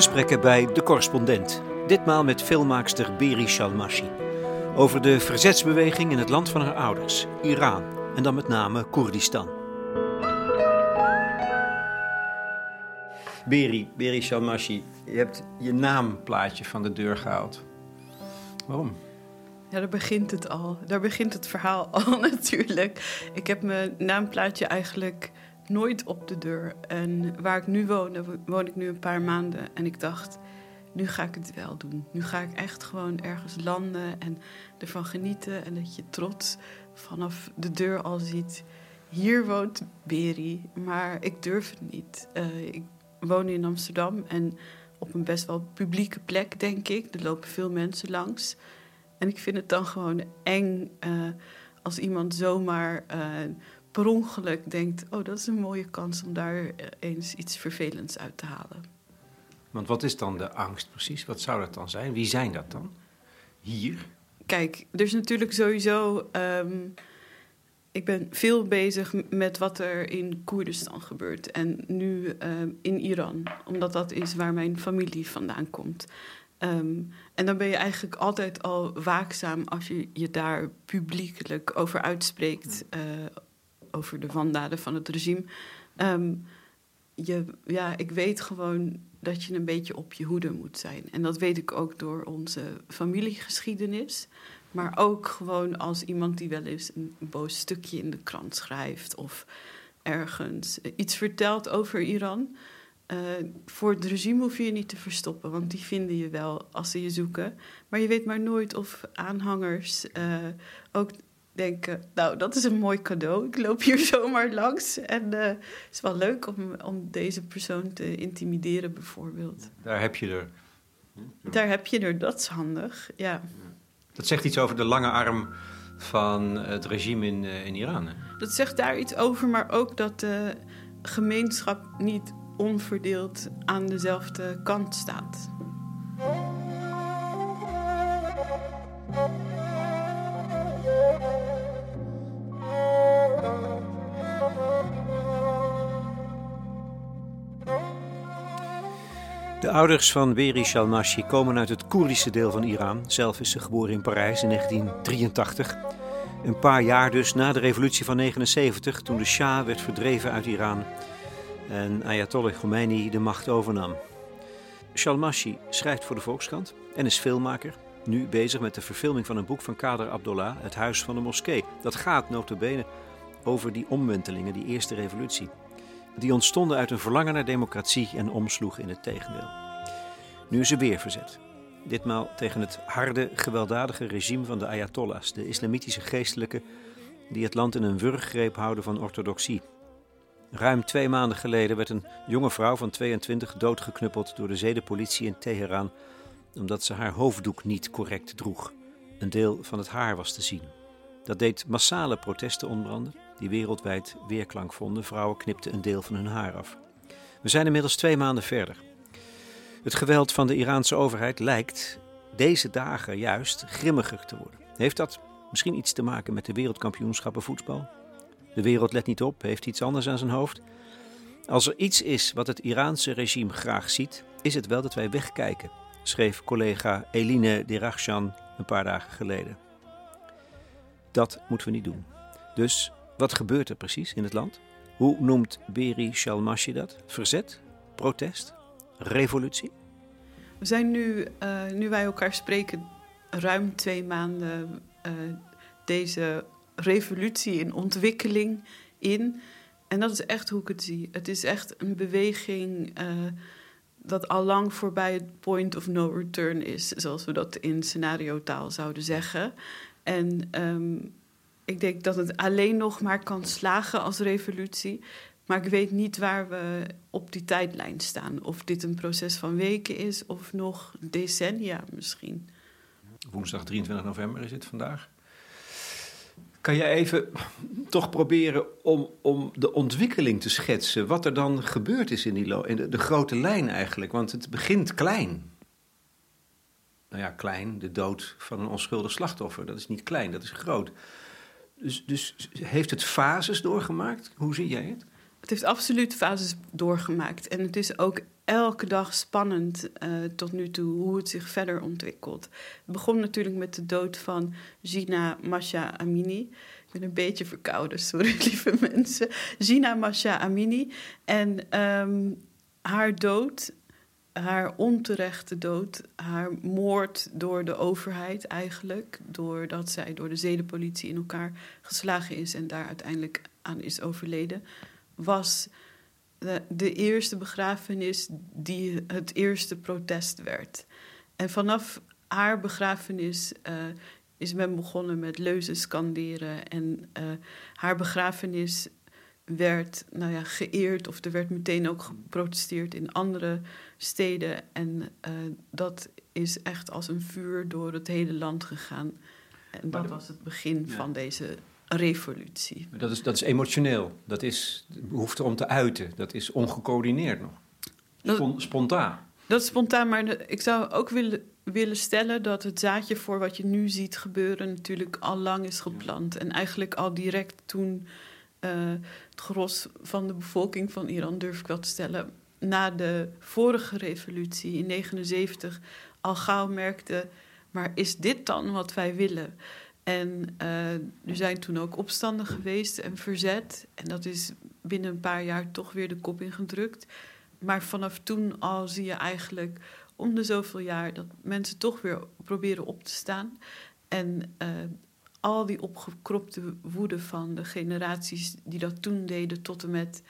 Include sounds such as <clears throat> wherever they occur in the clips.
Gesprekken bij De Correspondent. Ditmaal met filmmaakster Beri Shalmashi. Over de verzetsbeweging in het land van haar ouders, Iran. En dan met name Koerdistan. Beri, Beri Shalmashi, je hebt je naamplaatje van de deur gehaald. Waarom? Ja, daar begint het al. Daar begint het verhaal <laughs> al natuurlijk. Ik heb mijn naamplaatje eigenlijk nooit op de deur. En waar ik nu woon, woon ik nu een paar maanden. En ik dacht, nu ga ik het wel doen. Nu ga ik echt gewoon ergens landen en ervan genieten. En dat je trots vanaf de deur al ziet. Hier woont Beri, maar ik durf het niet. Uh, ik woon in Amsterdam en op een best wel publieke plek, denk ik. Er lopen veel mensen langs. En ik vind het dan gewoon eng uh, als iemand zomaar uh, per ongeluk denkt: oh, dat is een mooie kans om daar eens iets vervelends uit te halen. Want wat is dan de angst precies? Wat zou dat dan zijn? Wie zijn dat dan? Hier? Kijk, er is natuurlijk sowieso. Um, ik ben veel bezig met wat er in Koerdistan gebeurt. En nu um, in Iran, omdat dat is waar mijn familie vandaan komt. Um, en dan ben je eigenlijk altijd al waakzaam als je je daar publiekelijk over uitspreekt. Uh, over de wandaden van het regime. Um, je, ja, ik weet gewoon dat je een beetje op je hoede moet zijn. En dat weet ik ook door onze familiegeschiedenis. Maar ook gewoon als iemand die wel eens een boos stukje in de krant schrijft of ergens iets vertelt over Iran. Uh, voor het regime hoef je je niet te verstoppen, want die vinden je wel als ze je zoeken. Maar je weet maar nooit of aanhangers uh, ook denken: Nou, dat is een mooi cadeau. Ik loop hier <laughs> zomaar langs. En uh, het is wel leuk om, om deze persoon te intimideren, bijvoorbeeld. Daar heb je er. Daar heb je er, dat is handig, ja. Dat zegt iets over de lange arm van het regime in, in Iran. Hè? Dat zegt daar iets over, maar ook dat de gemeenschap niet onverdeeld aan dezelfde kant staat. De ouders van Beri Shalmashi komen uit het Koerdische deel van Iran. Zelf is ze geboren in Parijs in 1983. Een paar jaar dus na de revolutie van 79, toen de Shah werd verdreven uit Iran en Ayatollah Khomeini de macht overnam. Shalmashi schrijft voor de Volkskrant en is filmmaker. Nu bezig met de verfilming van een boek van Kader Abdollah, Het Huis van de Moskee. Dat gaat notabene over die omwentelingen, die eerste revolutie. Die ontstonden uit een verlangen naar democratie en omsloegen in het tegendeel. Nu is ze weer verzet. Ditmaal tegen het harde, gewelddadige regime van de Ayatollahs, de islamitische geestelijken die het land in een wurggreep houden van orthodoxie Ruim twee maanden geleden werd een jonge vrouw van 22 doodgeknuppeld door de zedenpolitie in Teheran omdat ze haar hoofddoek niet correct droeg. Een deel van het haar was te zien. Dat deed massale protesten ontbranden, die wereldwijd weerklank vonden. Vrouwen knipten een deel van hun haar af. We zijn inmiddels twee maanden verder. Het geweld van de Iraanse overheid lijkt deze dagen juist grimmiger te worden. Heeft dat misschien iets te maken met de wereldkampioenschappen voetbal? De wereld let niet op, heeft iets anders aan zijn hoofd. Als er iets is wat het Iraanse regime graag ziet, is het wel dat wij wegkijken, schreef collega Eline Derakhshan een paar dagen geleden. Dat moeten we niet doen. Dus wat gebeurt er precies in het land? Hoe noemt Beri Shalmashi dat? Verzet? Protest? Revolutie? We zijn nu, uh, nu wij elkaar spreken, ruim twee maanden uh, deze revolutie in ontwikkeling in. En dat is echt hoe ik het zie. Het is echt een beweging uh, dat al lang voorbij het point of no return is, zoals we dat in scenario-taal zouden zeggen. En um, ik denk dat het alleen nog maar kan slagen als revolutie. Maar ik weet niet waar we op die tijdlijn staan. Of dit een proces van weken is of nog decennia misschien. Woensdag 23 november is het vandaag. Kan je even toch proberen om, om de ontwikkeling te schetsen? Wat er dan gebeurd is in, die de, de grote lijn eigenlijk? Want het begint klein. Nou ja, klein, de dood van een onschuldig slachtoffer. Dat is niet klein, dat is groot. Dus, dus heeft het fases doorgemaakt? Hoe zie jij het? Het heeft absoluut fases doorgemaakt. En het is ook elke dag spannend uh, tot nu toe hoe het zich verder ontwikkelt. Het begon natuurlijk met de dood van Gina Masha Amini. Ik ben een beetje verkouden, sorry <laughs> lieve mensen. Gina Masha Amini. En um, haar dood haar onterechte dood, haar moord door de overheid eigenlijk, doordat zij door de zedenpolitie in elkaar geslagen is en daar uiteindelijk aan is overleden, was de, de eerste begrafenis die het eerste protest werd. En vanaf haar begrafenis uh, is men begonnen met leuzen scanderen en uh, haar begrafenis werd nou ja, geëerd of er werd meteen ook geprotesteerd in andere steden. En uh, dat is echt als een vuur door het hele land gegaan. En dat was het begin ja. van deze revolutie. Dat is, dat is emotioneel, dat is behoefte om te uiten, dat is ongecoördineerd nog. Spon, dat, spontaan. Dat is spontaan, maar ik zou ook willen, willen stellen dat het zaadje voor wat je nu ziet gebeuren natuurlijk al lang is geplant. En eigenlijk al direct toen uh, het gros van de bevolking van Iran, durf ik wel te stellen, na de vorige revolutie in 1979 al gauw merkte: maar is dit dan wat wij willen? En uh, er zijn toen ook opstanden geweest en verzet. En dat is binnen een paar jaar toch weer de kop ingedrukt. Maar vanaf toen al zie je eigenlijk om de zoveel jaar dat mensen toch weer proberen op te staan. En uh, al die opgekropte woede van de generaties die dat toen deden, tot en met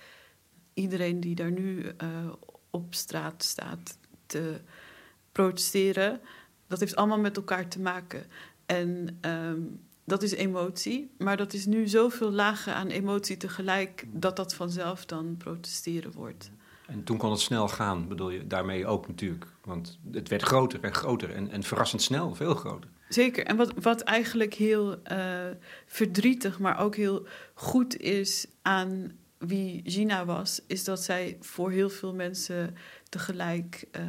iedereen die daar nu uh, op straat staat te protesteren, dat heeft allemaal met elkaar te maken. En um, dat is emotie, maar dat is nu zoveel lagen aan emotie tegelijk dat dat vanzelf dan protesteren wordt. En toen kon het snel gaan, bedoel je daarmee ook natuurlijk. Want het werd groter en groter en, en verrassend snel, veel groter. Zeker. En wat, wat eigenlijk heel uh, verdrietig, maar ook heel goed is aan wie Gina was, is dat zij voor heel veel mensen tegelijk uh,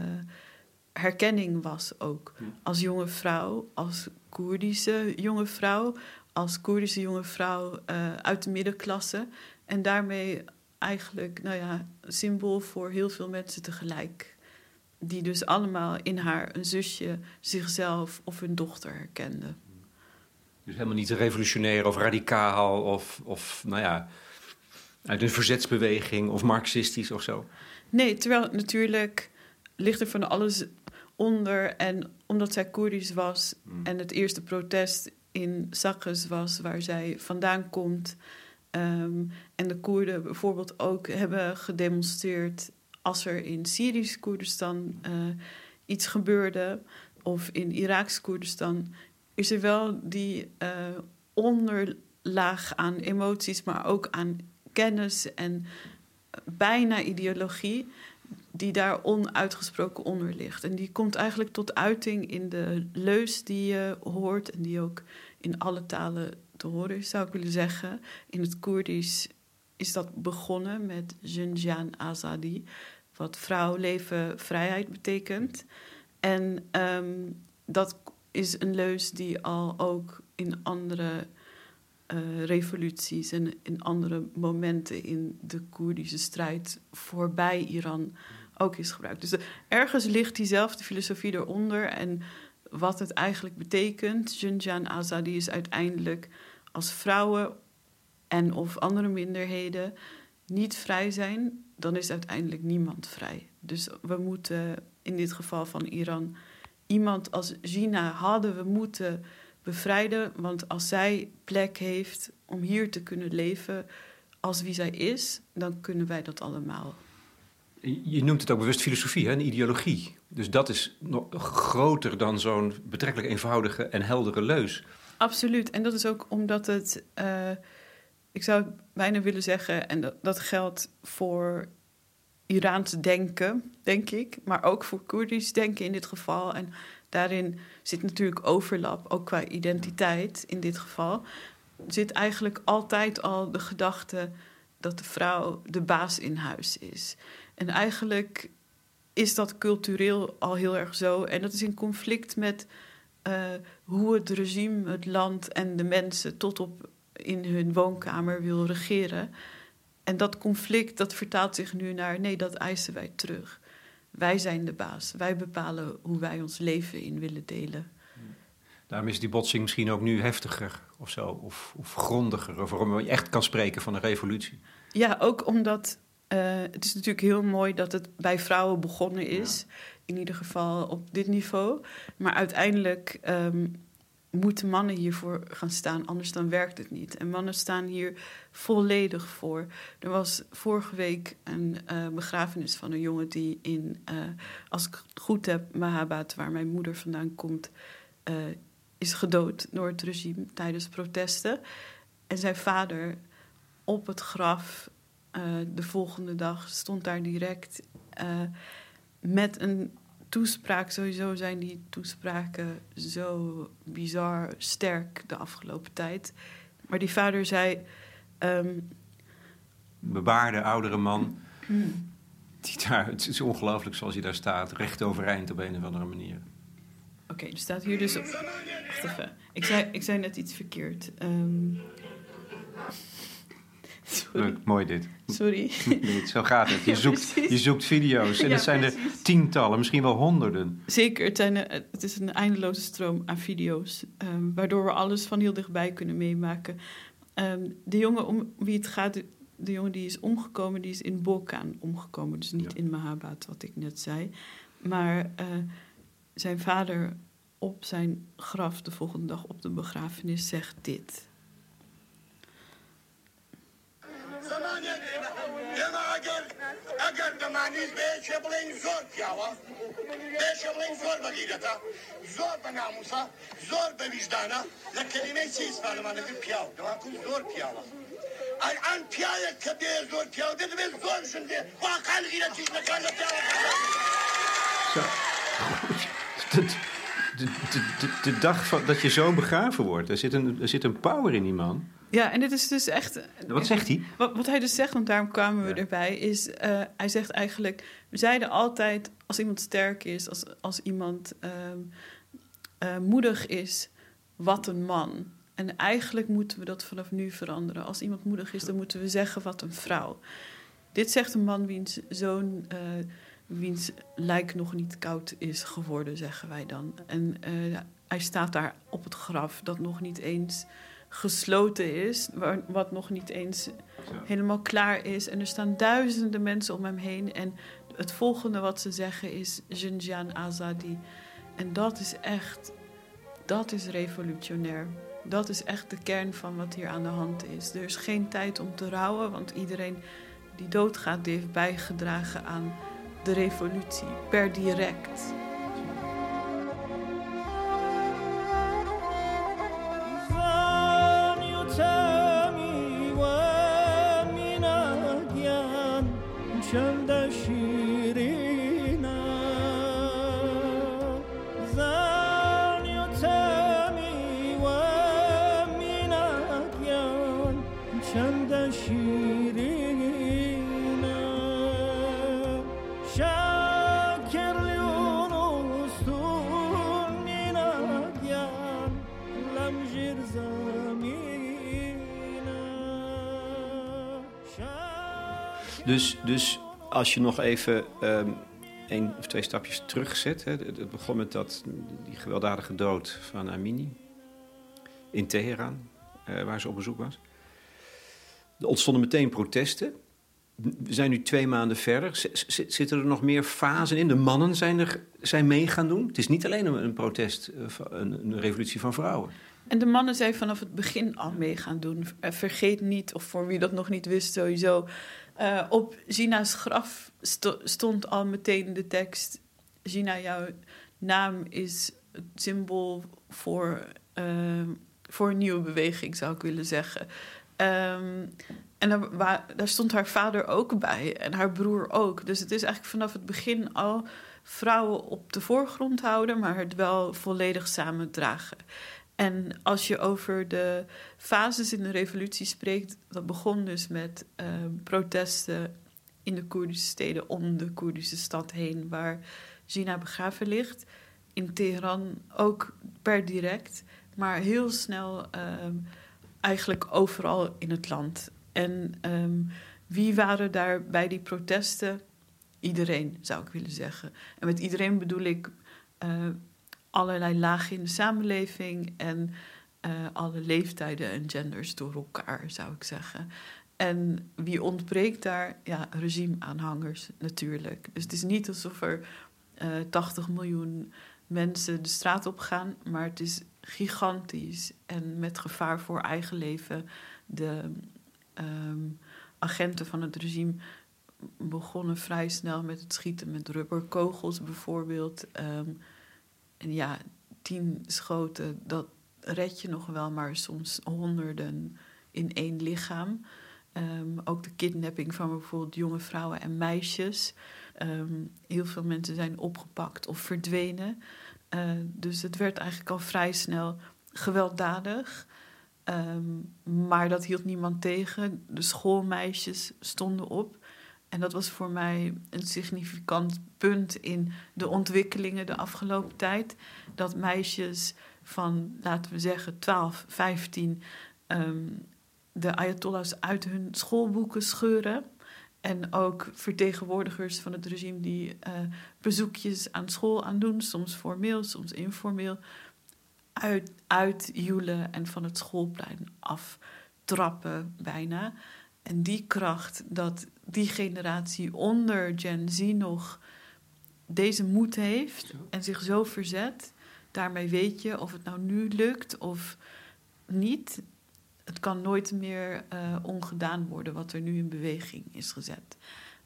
herkenning was ook. Als jonge vrouw, als Koerdische jonge vrouw, als Koerdische jonge vrouw uh, uit de middenklasse. En daarmee eigenlijk, nou ja, symbool voor heel veel mensen tegelijk. Die dus allemaal in haar een zusje, zichzelf of hun dochter herkenden. Dus helemaal niet revolutionair of radicaal of, of nou ja, uit een verzetsbeweging of marxistisch of zo. Nee, terwijl natuurlijk ligt er van alles onder. En omdat zij Koerdisch was hmm. en het eerste protest in Sakhes was, waar zij vandaan komt. Um, en de Koerden bijvoorbeeld ook hebben gedemonstreerd als er in Syrisch Koerdistan uh, iets gebeurde, of in Iraaks Koerdistan, is er wel die uh, onderlaag aan emoties, maar ook aan kennis en bijna ideologie die daar onuitgesproken onder ligt. En die komt eigenlijk tot uiting in de leus die je hoort en die ook in alle talen te horen is, zou ik willen zeggen. In het Koerdisch is dat begonnen met Zinjan Azadi, wat vrouw, leven, vrijheid betekent. En um, dat is een leus die al ook in andere uh, revoluties en in andere momenten in de Koerdische strijd voorbij Iran ook is gebruikt. Dus ergens ligt diezelfde filosofie eronder. En wat het eigenlijk betekent, Junjan Azadi is uiteindelijk als vrouwen en of andere minderheden niet vrij zijn, dan is uiteindelijk niemand vrij. Dus we moeten in dit geval van Iran iemand als Gina hadden we moeten bevrijden. Want als zij plek heeft om hier te kunnen leven als wie zij is, dan kunnen wij dat allemaal. Je noemt het ook bewust filosofie, hè? een ideologie. Dus dat is nog groter dan zo'n betrekkelijk eenvoudige en heldere leus. Absoluut. En dat is ook omdat het, uh, ik zou bijna willen zeggen, en dat, dat geldt voor Iraans denken, denk ik, maar ook voor Koerdisch denken in dit geval. En daarin zit natuurlijk overlap, ook qua identiteit in dit geval. Zit eigenlijk altijd al de gedachte dat de vrouw de baas in huis is. En eigenlijk is dat cultureel al heel erg zo. En dat is in conflict met uh, hoe het regime, het land en de mensen tot op in hun woonkamer wil regeren. En dat conflict dat vertaalt zich nu naar nee, dat eisen wij terug. Wij zijn de baas. Wij bepalen hoe wij ons leven in willen delen. Daarom is die botsing misschien ook nu heftiger of zo, of, of grondiger, of waarom je echt kan spreken van een revolutie. Ja, ook omdat uh, het is natuurlijk heel mooi dat het bij vrouwen begonnen is, in ieder geval op dit niveau. Maar uiteindelijk um, moeten mannen hiervoor gaan staan, anders dan werkt het niet. En mannen staan hier volledig voor. Er was vorige week een uh, begrafenis van een jongen die in, uh, als ik het goed heb, Mahabat, waar mijn moeder vandaan komt, uh, is gedood door het regime tijdens protesten. En zijn vader op het graf de volgende dag stond daar direct met een toespraak, sowieso zijn die toespraken zo bizar sterk de afgelopen tijd. Maar die vader zei. Um, Bebaarde oudere man. Die daar, het is ongelooflijk zoals hij daar staat, recht overeind op een of andere manier. Oké, er staat hier dus. Op, wacht even. Ik zei, ik zei net iets verkeerd. Um, Leuk, mooi dit. Sorry. Nee, zo gaat het. <laughs> Je zoekt, je zoekt video's en ja, het zijn precies. er tientallen, misschien wel honderden. Zeker, het, zijn, het is een eindeloze stroom aan video's, um, waardoor we alles van heel dichtbij kunnen meemaken. Um, de jongen om wie het gaat, de, de, jongen die is omgekomen, die is in Bokan omgekomen, dus niet ja. in Mahabad, wat ik net zei. Maar uh, zijn vader op zijn graf de volgende dag op de begrafenis zegt dit. اگر دەمانیت بەیەکێ بڵین زۆر پیاوە بێشە بڵین زۆر بەگیرەتە زۆر بە ناموسە زۆر بە ویژدانە لە کەلیمەی چی ئیسپانەمانەکرد پیاو دەواکن زۆر پیاوە ئەلعان پیاوێک کە بێ زۆر پیاو دێ دەبێت زۆر ژندێ واقعان غیرەتیش نەکان لە پیاوە de, de, de, de, dag van, dat je zoon begraven wordt. Er zit, een, er zit een power in die man. Ja, en dit is dus echt. Wat zegt hij? Wat, wat hij dus zegt, want daarom kwamen we ja. erbij, is. Uh, hij zegt eigenlijk. We zeiden altijd. Als iemand sterk is, als, als iemand uh, uh, moedig is, wat een man. En eigenlijk moeten we dat vanaf nu veranderen. Als iemand moedig is, dan moeten we zeggen wat een vrouw. Dit zegt een man wiens zoon wiens lijk nog niet koud is geworden, zeggen wij dan. En uh, hij staat daar op het graf dat nog niet eens gesloten is, wat nog niet eens Zo. helemaal klaar is. En er staan duizenden mensen om hem heen. En het volgende wat ze zeggen is Jinjian Azadi. En dat is echt, dat is revolutionair. Dat is echt de kern van wat hier aan de hand is. Er is geen tijd om te rouwen, want iedereen die doodgaat, die heeft bijgedragen aan de revolutie per direct. Dus, dus als je nog even um, één of twee stapjes terugzet. Hè, het begon met dat, die gewelddadige dood van Amini in Teheran, uh, waar ze op bezoek was. Er ontstonden meteen protesten. We zijn nu twee maanden verder. Zitten er nog meer fasen in? De mannen zijn, er, zijn mee gaan doen. Het is niet alleen een protest, eh, een, een revolutie van vrouwen. En de mannen zijn vanaf het begin al mee gaan doen. Eh, vergeet niet, of voor wie dat nog niet wist, sowieso. Uh, op Gina's graf st stond al meteen de tekst: Gina, jouw naam is het symbool voor, uh, voor een nieuwe beweging, zou ik willen zeggen. Um, en daar, daar, stond haar vader ook bij en haar broer ook. Dus het is eigenlijk vanaf het begin al vrouwen op de voorgrond houden, maar het wel volledig samen dragen. En als je over de fases in de revolutie spreekt, dat begon dus met uh, protesten in de Koerdische steden om de Koerdische stad heen, waar Gina begraven ligt. In Teheran ook per direct, maar heel snel um, eigenlijk overal in het land. En um, wie waren daar bij die protesten? iedereen, zou ik willen zeggen. En met iedereen bedoel ik uh, allerlei lagen in de samenleving en uh, alle leeftijden en genders door elkaar, zou ik zeggen. En wie ontbreekt daar? Ja, regimeaanhangers natuurlijk. Dus het is niet alsof er uh, eh, 80 miljoen mensen de straat op gaan, maar het is gigantisch en met gevaar voor eigen leven. De um, agenten van het regime begonnen vrij snel met het schieten met rubberkogels bijvoorbeeld. Um, en ja, tien schoten, dat red je nog wel, maar soms honderden in één lichaam. Um, ook de kidnapping van bijvoorbeeld jonge vrouwen en meisjes. Um, heel veel mensen zijn opgepakt of verdwenen. Uh, dus het werd eigenlijk al vrij snel gewelddadig. Um, maar dat hield niemand tegen. De schoolmeisjes stonden op. En dat was voor mij een significant punt in de ontwikkelingen de afgelopen tijd. Dat meisjes van, laten we zeggen, 12, 15 um, de Ayatollahs uit hun schoolboeken scheuren. En ook vertegenwoordigers van het regime die uh, bezoekjes aan school aan doen, soms formeel, soms informeel, uit, uitjoelen en van het schoolplein aftrappen bijna. En die kracht dat die generatie onder Gen Z nog deze moed heeft en zich zo verzet, daarmee weet je of het nou nu lukt of niet. Het kan nooit meer uh, ongedaan worden wat er nu in beweging is gezet.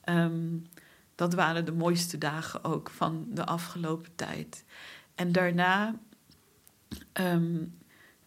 Um, dat waren de mooiste dagen ook van de afgelopen tijd. En daarna um,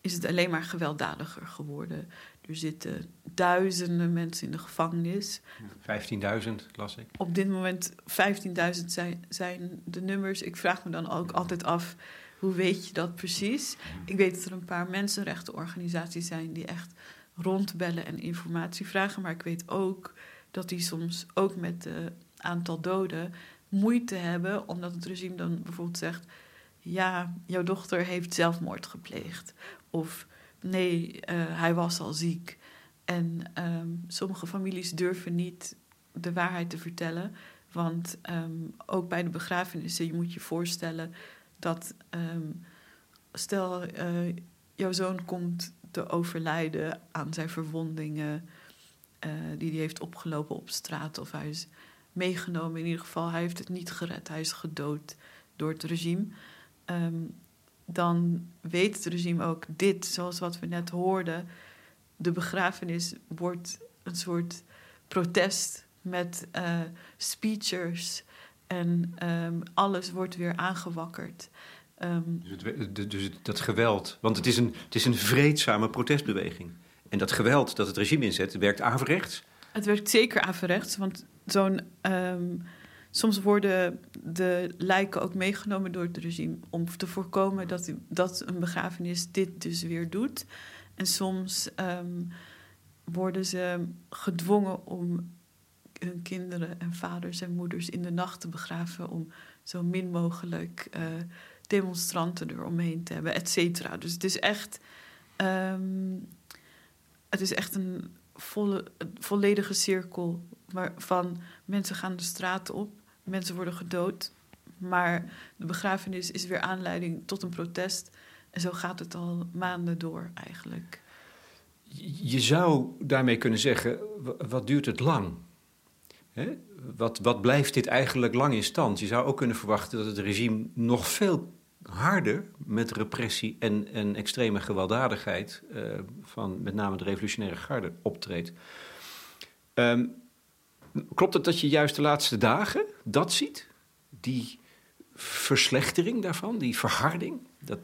is het alleen maar gewelddadiger geworden. Er zitten duizenden mensen in de gevangenis. 15.000 las ik. Op dit moment 15.000 zijn, zijn de nummers. Ik vraag me dan ook altijd af, hoe weet je dat precies? Ik weet dat er een paar mensenrechtenorganisaties zijn die echt rondbellen en informatie vragen. Maar ik weet ook dat die soms ook met het aantal doden moeite hebben, omdat het regime dan bijvoorbeeld zegt: Ja, jouw dochter heeft zelfmoord gepleegd. Of nee, uh, hij was al ziek. En um, sommige families durven niet de waarheid te vertellen. Want um, ook bij de begrafenissen, je moet je voorstellen dat, um, stel, uh, jouw zoon komt te overlijden aan zijn verwondingen uh, die hij heeft opgelopen op straat, of hij is meegenomen. In ieder geval, hij heeft het niet gered, hij is gedood door het regime dan weet het regime ook dit, zoals wat we net hoorden. De begrafenis wordt een soort protest met uh, speechers en um, alles wordt weer aangewakkerd. Um, dus, het, dus, dat geweld, want het is, een, het is een vreedzame protestbeweging. En dat geweld dat het regime inzet, werkt averechts. Het werkt zeker averechts, want zo'n um, Soms worden de lijken ook meegenomen door het regime om te voorkomen dat, dat een begrafenis dit dus weer doet. En soms um, worden ze gedwongen om hun kinderen en vaders en moeders in de nacht te begraven om zo min mogelijk uh, demonstranten eromheen te hebben, et cetera. Dus het is echt, um, het is echt een volle, volledige cirkel waarvan mensen gaan de straat op mensen worden gedood. Maar de begrafenis is weer aanleiding tot een protest. En zo gaat het al maanden door eigenlijk. Je zou daarmee kunnen zeggen, wat duurt het lang? Wat, wat blijft dit eigenlijk lang in stand? Je zou ook kunnen verwachten dat het regime nog veel harder met repressie en, en extreme gewelddadigheid uh, van met name de revolutionaire garde optreedt. Um, Klopt het dat je juist de laatste dagen dat ziet? Die verslechtering daarvan, die verharding? Dat...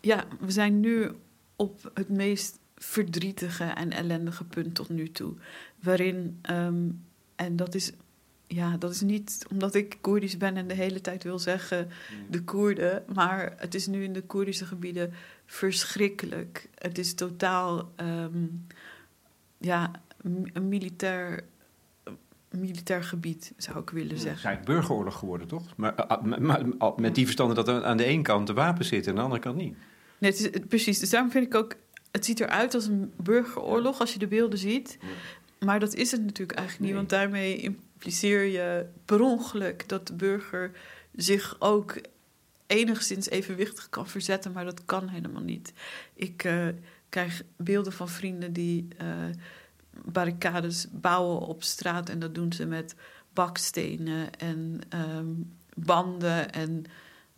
Ja, we zijn nu op het meest verdrietige en ellendige punt tot nu toe. Waarin, um, en dat is, ja, dat is niet omdat ik Koerdisch ben en de hele tijd wil zeggen de Koerden, maar het is nu in de Koerdische gebieden verschrikkelijk. Het is totaal, um, ja, een militair militair gebied, zou ik willen zeggen. Het is eigenlijk burgeroorlog geworden, toch? Maar, ah, met die verstanden dat er aan de ene kant de wapens zitten en aan de andere kant niet. Nee, het is, precies. Dus daarom vind ik ook... Het ziet eruit als een burgeroorlog als je de beelden ziet. maar dat is het natuurlijk eigenlijk niet, want daarmee impliceer je per ongeluk dat de burger zich ook enigszins evenwichtig kan verzetten, maar dat kan helemaal niet. Ik uh, krijg beelden van vrienden die uh, barricades bouwen op straat en dat doen ze met bakstenen en um, banden en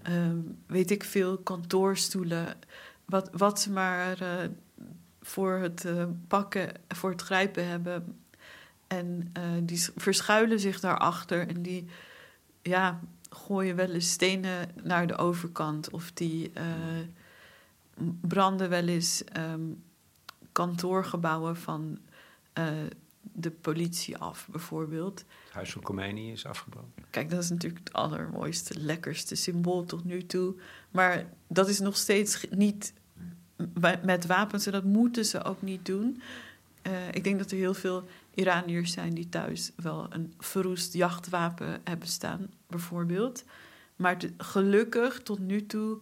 um, weet ik veel, kantoorstoelen. Wat, wat ze maar uh, voor het uh, pakken, voor het grijpen hebben. En uh, die verschuilen zich daarachter en die ja, gooien wel eens stenen naar de overkant. Of die branden wel eens um, kantoorgebouwen van de politie af, bijvoorbeeld. Het huis van Khomeini is afgebroken. Kijk, dat is natuurlijk het allermooiste, lekkerste symbool tot nu toe. Maar dat is nog steeds niet met wapens en dat moeten ze ook niet doen. Uh, ik denk dat er heel veel Iraniërs zijn die thuis wel een verroest jachtwapen hebben staan, bijvoorbeeld. Maar te, gelukkig tot nu toe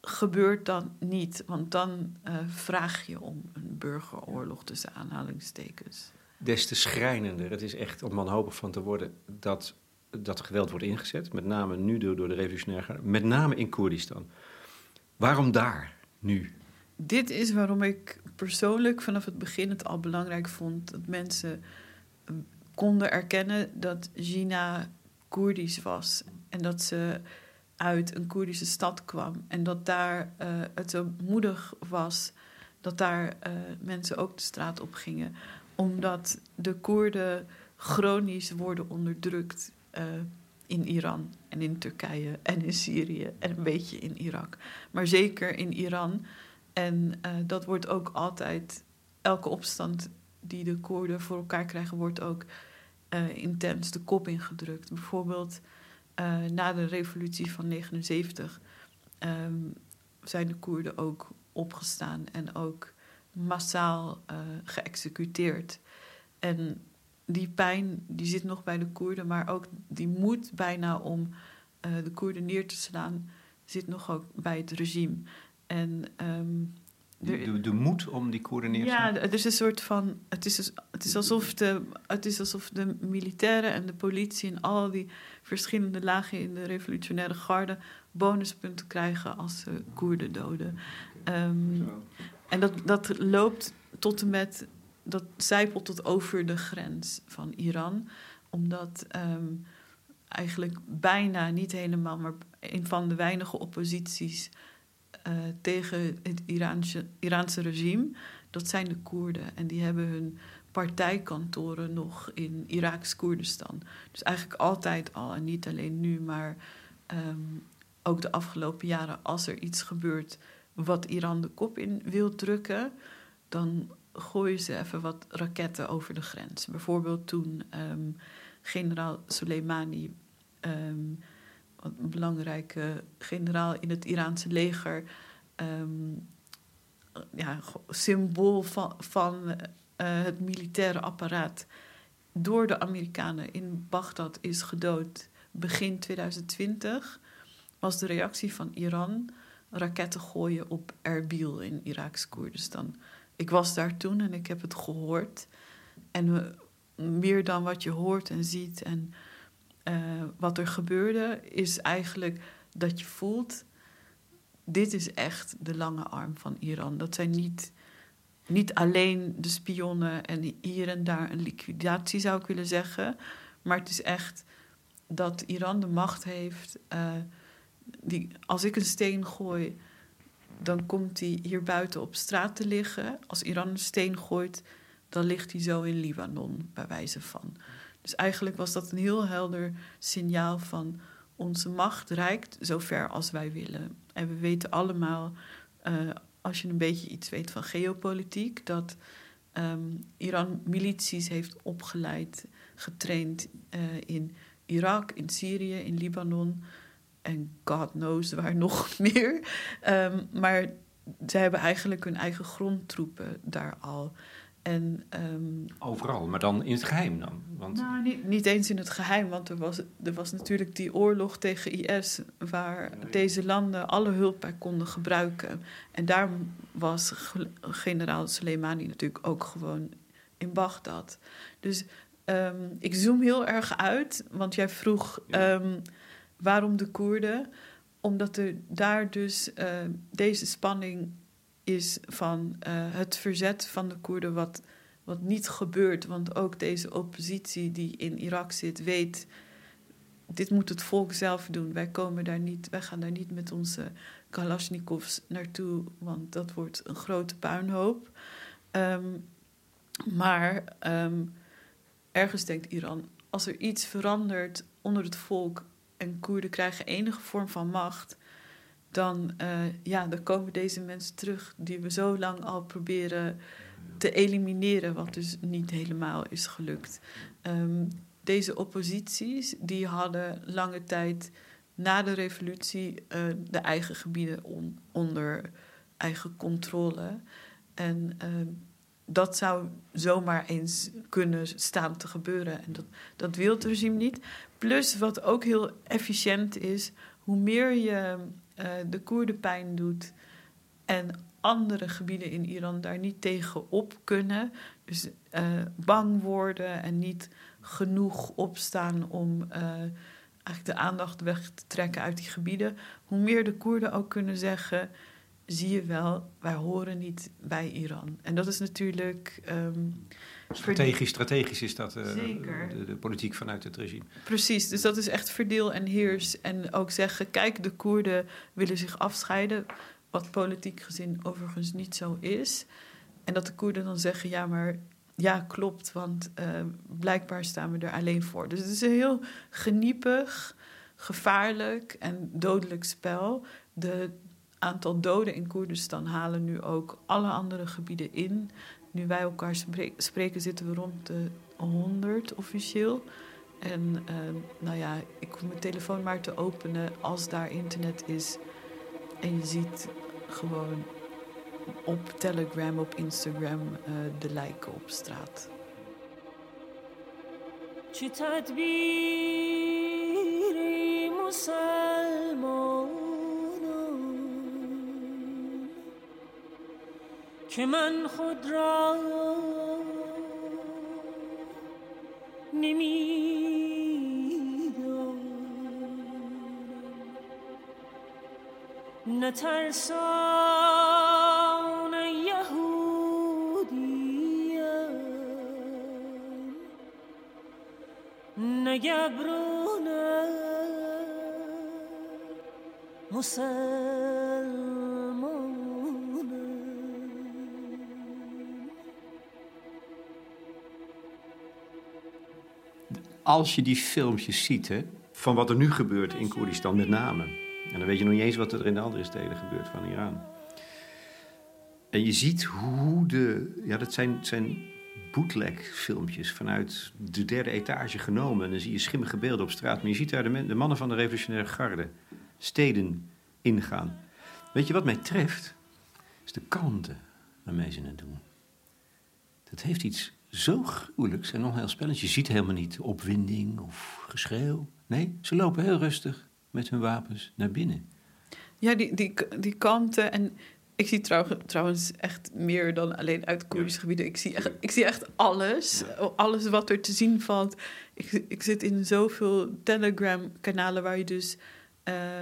gebeurt dat niet, want dan uh, vraag je om een burgeroorlog tussen aanhalingstekens des te schrijnender. Het is echt om wanhopig van te worden dat dat geweld wordt ingezet. Met name nu door, door de revolutionaire met name in Koerdistan. Waarom daar nu? Dit is waarom ik persoonlijk vanaf het begin het al belangrijk vond dat mensen eh, konden erkennen dat Gina Koerdisch was. En dat ze uit een Koerdische stad kwam. En dat daar uh, het zo moedig was dat daar uh, mensen ook de straat op gingen omdat de Koerden chronisch worden onderdrukt uh, in Iran en in Turkije en in Syrië en een beetje in Irak. Maar zeker in Iran. En dat wordt ook altijd, elke opstand die de Koerden voor elkaar krijgen, wordt ook intens de kop ingedrukt. Bijvoorbeeld na de revolutie van 79 um, zijn de Koerden ook opgestaan en ook massaal uh, geëxecuteerd. En die pijn die zit nog bij de Koerden, maar ook die moed bijna om uh, de Koerden neer te slaan, zit nog ook bij het regime. En, um, de, de, de, moed om die Koerden neer te slaan? Ja, het is een soort van. Het is, het is, alsof, de, het is alsof de militairen en de politie en al die verschillende lagen in de revolutionaire garde bonuspunten krijgen als ze Koerden doden. Um, en dat, dat loopt tot en met, dat zijpelt tot over de grens van Iran. Omdat um, eigenlijk bijna, niet helemaal, maar een van de weinige opposities uh, tegen het Iraanse, regime, dat zijn de Koerden. En die hebben hun partijkantoren nog in Iraks Koerdistan. Dus eigenlijk altijd al, en niet alleen nu, maar um, ook de afgelopen jaren, als er iets gebeurt wat Iran de kop in wil drukken, dan gooien ze even wat raketten over de grens. Bijvoorbeeld toen um, generaal Soleimani, um, een belangrijke generaal in het Iraanse leger, um, ja, symbool van, van uh, het militaire apparaat, door de Amerikanen in Bagdad is gedood begin 2020, was de reactie van Iran raketten gooien op Erbil in Iraks Koerdistan. Ik was daar toen en ik heb het gehoord. En meer dan wat je hoort en ziet en uh, wat er gebeurde, is eigenlijk dat je voelt: dit is echt de lange arm van Iran. Dat zijn niet, niet alleen de spionnen en hier en daar een liquidatie, zou ik willen zeggen. Maar het is echt dat Iran de macht heeft. Uh, die, als ik een steen gooi, dan komt die hier buiten op straat te liggen. Als Iran een steen gooit, dan ligt hij zo in Libanon, bij wijze van. Dus eigenlijk was dat een heel helder signaal van onze macht reikt zo ver als wij willen. En we weten allemaal, uh, als je een beetje iets weet van geopolitiek, dat um, Iran milities heeft opgeleid, getraind uh, in Irak, in Syrië, in Libanon en God knows waar <laughs> nog meer. Um, maar ze hebben eigenlijk hun eigen grondtroepen daar al. En, um, Overal, maar dan in het geheim dan? Want... Nou, niet, niet eens in het geheim, want er was, er was natuurlijk die oorlog tegen IS... waar deze landen alle hulp bij konden gebruiken. En daar was generaal Soleimani natuurlijk ook gewoon in Bagdad. Dus ehm, ik zoom heel erg uit, want jij vroeg ehm, waarom de Koerden? Omdat er daar dus uh, deze spanning is van uh, het verzet van de Koerden, wat, wat niet gebeurt. Want ook deze oppositie die in Irak zit, weet. Dit moet het volk zelf doen. Wij, komen daar niet, wij gaan daar niet met onze Kalashnikovs naartoe, want dat wordt een grote puinhoop. Um, maar um, ergens denkt Iran, als er iets verandert onder het volk en Koerden krijgen enige vorm van macht, dan, uh, ja, dan komen deze mensen terug die we zo lang al proberen te elimineren, wat dus niet helemaal is gelukt. Um, deze opposities die hadden lange tijd na de revolutie uh, de eigen gebieden on, onder eigen controle. En uh, dat zou zomaar eens kunnen staan te gebeuren. En dat, dat wil het regime niet. Plus, wat ook heel efficiënt is, hoe meer je uh, de Koerden pijn doet en andere gebieden in Iran daar niet tegen op kunnen, dus uh, bang worden en niet genoeg opstaan om uh, eigenlijk de aandacht weg te trekken uit die gebieden, hoe meer de Koerden ook kunnen zeggen zie je wel, wij horen niet bij Iran. En dat is natuurlijk. Um, strategisch, strategisch is dat uh, de, de, politiek vanuit het regime. Precies, dus dat is echt verdeel en heers. En ook zeggen: kijk, de Koerden willen zich afscheiden. Wat politiek gezien overigens niet zo is. En dat de Koerden dan zeggen: ja, maar ja, klopt, want uh, blijkbaar staan we er alleen voor. Dus het is een heel geniepig, gevaarlijk en dodelijk spel. De, aantal doden in Koerdistan halen nu ook alle andere gebieden in. Nu wij elkaar spreken, zitten we rond de 100 officieel. En uh, nou ja, ik hoef mijn telefoon maar te openen als daar internet is. En je ziet gewoon op Telegram, op Instagram uh, de lijken op straat. که من خود را نمی‌دانم. نترسان یهودیم. نگبرونم مسلمان. Als je die filmpjes ziet, hè, van wat er nu gebeurt in Koerdistan met name. En dan weet je nog niet eens wat er in de andere steden gebeurt van Iran. En je ziet hoe de. Ja, dat zijn, zijn bootleg-filmpjes vanuit de derde etage genomen. En dan zie je schimmige beelden op straat. Maar je ziet daar de, de mannen van de revolutionaire garde steden ingaan. Weet je wat mij treft? Is de kalmte waarmee ze het doen. Dat heeft iets zo gruwelijks en onheilspellend. Je ziet helemaal niet opwinding of geschreeuw. Nee, ze lopen heel rustig met hun wapens naar binnen. Ja, die, die, die kanten. En ik zie trouwens echt meer dan alleen uit Koerdische gebieden. Ik zie, echt, ik zie echt alles. Alles wat er te zien valt. Ik, ik zit in zoveel Telegram-kanalen waar je dus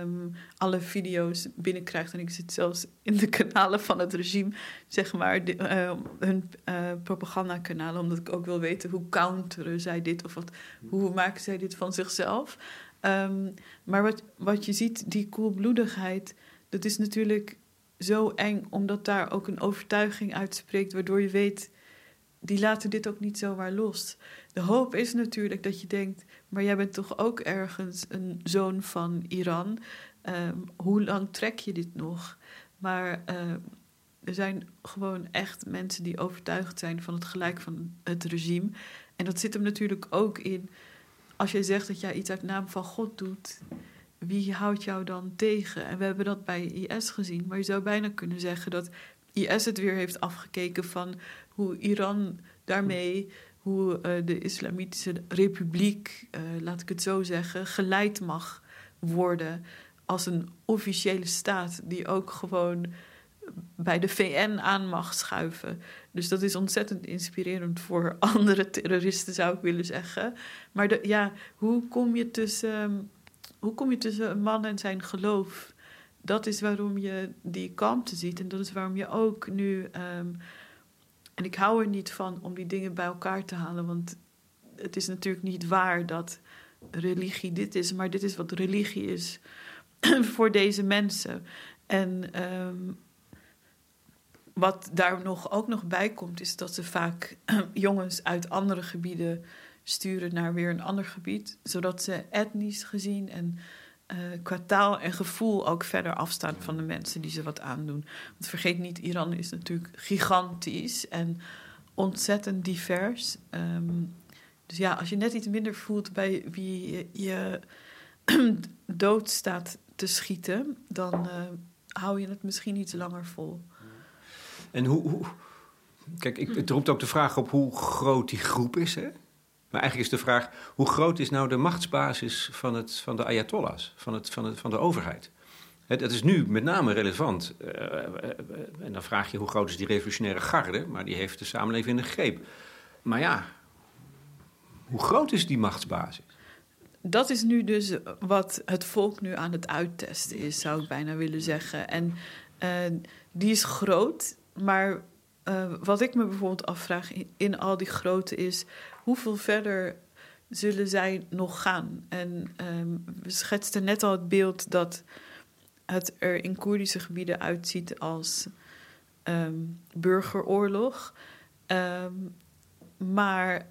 um, alle video's binnenkrijgt. En ik zit zelfs in de kanalen van het regime, zeg maar, uh, hun uh, propagandakanalen, omdat ik ook wil weten hoe counteren zij dit of wat, hoe maken zij dit van zichzelf. Um, maar wat, wat je ziet, die koelbloedigheid, dat is natuurlijk zo eng, omdat daar ook een overtuiging uitspreekt, waardoor je weet, die laten dit ook niet zomaar los. De hoop is natuurlijk dat je denkt, maar jij bent toch ook ergens een zoon van Iran. Um, hoe lang trek je dit nog? Maar uh, er zijn gewoon echt mensen die overtuigd zijn van het gelijk van het regime. En dat zit hem natuurlijk ook in, als jij zegt dat jij iets uit naam van God doet, wie houdt jou dan tegen? En we hebben dat bij IS gezien, maar je zou bijna kunnen zeggen dat IS het weer heeft afgekeken van hoe Iran daarmee hoe uh, de Islamitische Republiek, uh, laat ik het zo zeggen, geleid mag worden als een officiële staat die ook gewoon bij de VN aan mag schuiven. Dus dat is ontzettend inspirerend voor <laughs> andere terroristen, zou ik willen zeggen. Maar de, ja, hoe kom je tussen, hoe kom je tussen een man en zijn geloof? Dat is waarom je die kalmte ziet. En dat is waarom je ook nu. Ehm, en ik hou er niet van om die dingen bij elkaar te halen. Want het is natuurlijk niet waar dat religie dit is. Maar dit is wat religie is <clears throat> voor deze mensen. En ehm, wat daar nog, ook nog bij komt, is dat ze vaak <clears throat> jongens uit andere gebieden sturen naar weer een ander gebied, zodat ze etnisch gezien en uh, qua taal en gevoel ook verder afstaan van de mensen die ze wat aandoen. Want vergeet niet, Iran is natuurlijk gigantisch en ontzettend divers. Ehm, dus ja, als je net iets minder voelt bij wie je, je <clears throat> dood staat te schieten, dan uh, hou je het misschien iets langer vol. En hoe, hoe kijk, ik, het roept ook de vraag op hoe groot die groep is. Hè? Maar eigenlijk is de vraag: hoe groot is nou de machtsbasis van, het, van de Ayatollahs, van, het, van, het, van de overheid? Dat is nu met name relevant. Uh, en dan vraag je hoe groot is die revolutionaire garde, maar die heeft de samenleving in de greep. Maar ja, hoe groot is die machtsbasis? Dat is nu dus wat het volk nu aan het uittesten is, zou ik bijna willen zeggen. En die is groot, maar wat ik me bijvoorbeeld afvraag in, in, al die grootte is: hoeveel verder zullen zij nog gaan? En um, we schetsten net al het beeld dat het er in Koerdische gebieden uitziet als um, burgeroorlog. Um, maar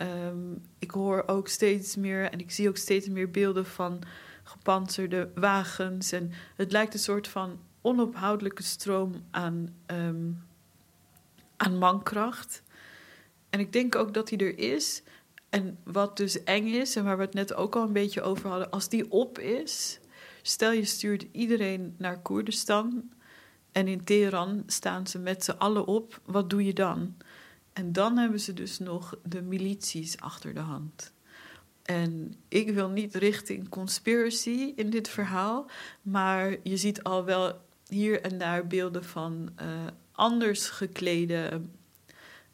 ik hoor ook steeds meer en ik zie ook steeds meer beelden van gepantserde wagens. En het lijkt een soort van onophoudelijke stroom aan aan mankracht. En ik denk ook dat die er is. En wat dus eng is, en waar we het net ook al een beetje over hadden, als die op is, stel je stuurt iedereen naar Koerdistan en in Teheran staan ze met z'n allen op, wat doe je dan? En dan hebben ze dus nog de milities achter de hand. En ik wil niet richting conspiracy in dit verhaal, maar je ziet al wel hier en daar beelden van uh, anders geklede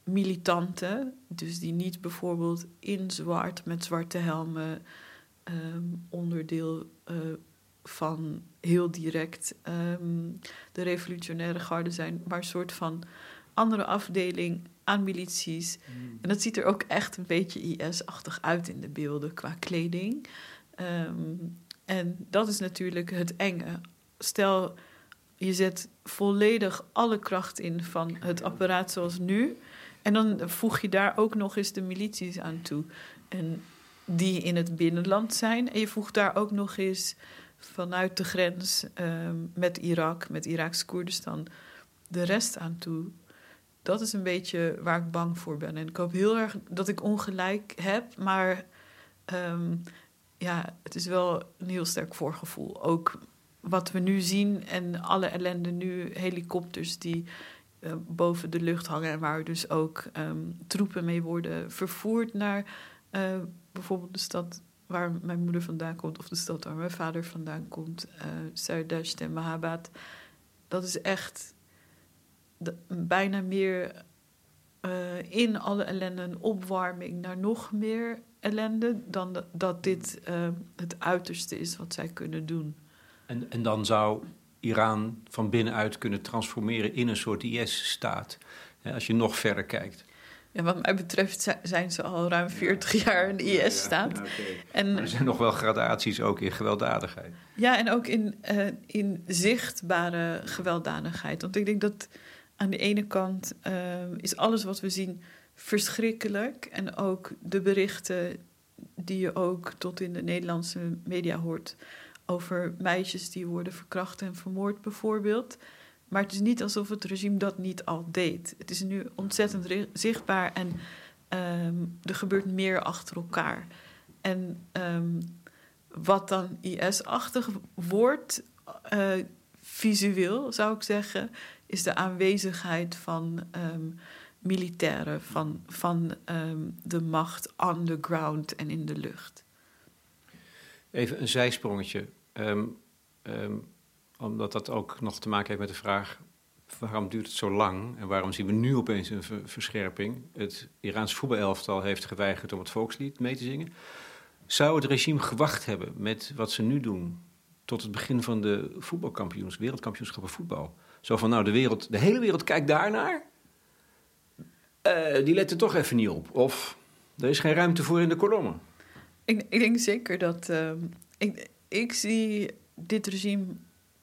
militanten. Dus die niet bijvoorbeeld in zwart met zwarte helmen um, onderdeel uh, van heel direct um, de revolutionaire garde zijn, maar een soort van andere afdeling aan milities. Mm. En dat ziet er ook echt een beetje IS-achtig uit in de beelden qua kleding. Um, en dat is natuurlijk het enge. Stel, je zet volledig alle kracht in van het apparaat zoals nu. En dan voeg je daar ook nog eens de milities aan toe. En die in het binnenland zijn. En je voegt daar ook nog eens vanuit de grens um, met Irak, met Iraks Koerdistan, de rest aan toe. Dat is een beetje waar ik bang voor ben. En ik hoop heel erg dat ik ongelijk heb, maar um, ja, het is wel een heel sterk voorgevoel. Ook wat we nu zien en alle ellende nu, helikopters die uh, boven de lucht hangen en waar dus ook um, troepen mee worden vervoerd naar uh, bijvoorbeeld de stad waar mijn moeder vandaan komt of de stad waar mijn vader vandaan komt, uh, Zuidasht en Mahabad. Dat is echt de, bijna meer in alle ellende een opwarming naar nog meer ellende dan dat, dit het uiterste is wat zij kunnen doen. En, en dan zou Iran van binnenuit kunnen transformeren in een soort IS-staat. Als je nog verder kijkt. Ja, wat mij betreft zijn ze al ruim 40 jaar een IS-staat. Ja, en er zijn nog wel gradaties ook in gewelddadigheid. Ja, en ook in, uh, in zichtbare gewelddadigheid. Want ik denk dat aan de ene kant uh, is alles wat we zien verschrikkelijk. En ook de berichten die je ook tot in de Nederlandse media hoort over meisjes die worden verkracht en vermoord bijvoorbeeld. Maar het is niet alsof het regime dat niet al deed. Het is nu ontzettend zichtbaar en um, er gebeurt meer achter elkaar. En um, wat dan IS-achtig wordt, uh, visueel zou ik zeggen, is de aanwezigheid van um, militairen, van, van de macht on the ground en in de lucht. Even een zijsprongetje. Um, um, omdat dat ook nog te maken heeft met de vraag waarom duurt het zo lang en waarom zien we nu opeens een verscherping? Het Iraanse voetbalelftal heeft geweigerd om het volkslied mee te zingen. Zou het regime gewacht hebben met wat ze nu doen tot het begin van de voetbalkampioens, wereldkampioenschappen voetbal? Zo van, nou, de, wereld, de hele wereld kijkt daarnaar. Uh, die let er toch even niet op. Of er is geen ruimte voor in de kolommen. Ik, ik denk zeker dat. Uh, ik, ik zie dit regime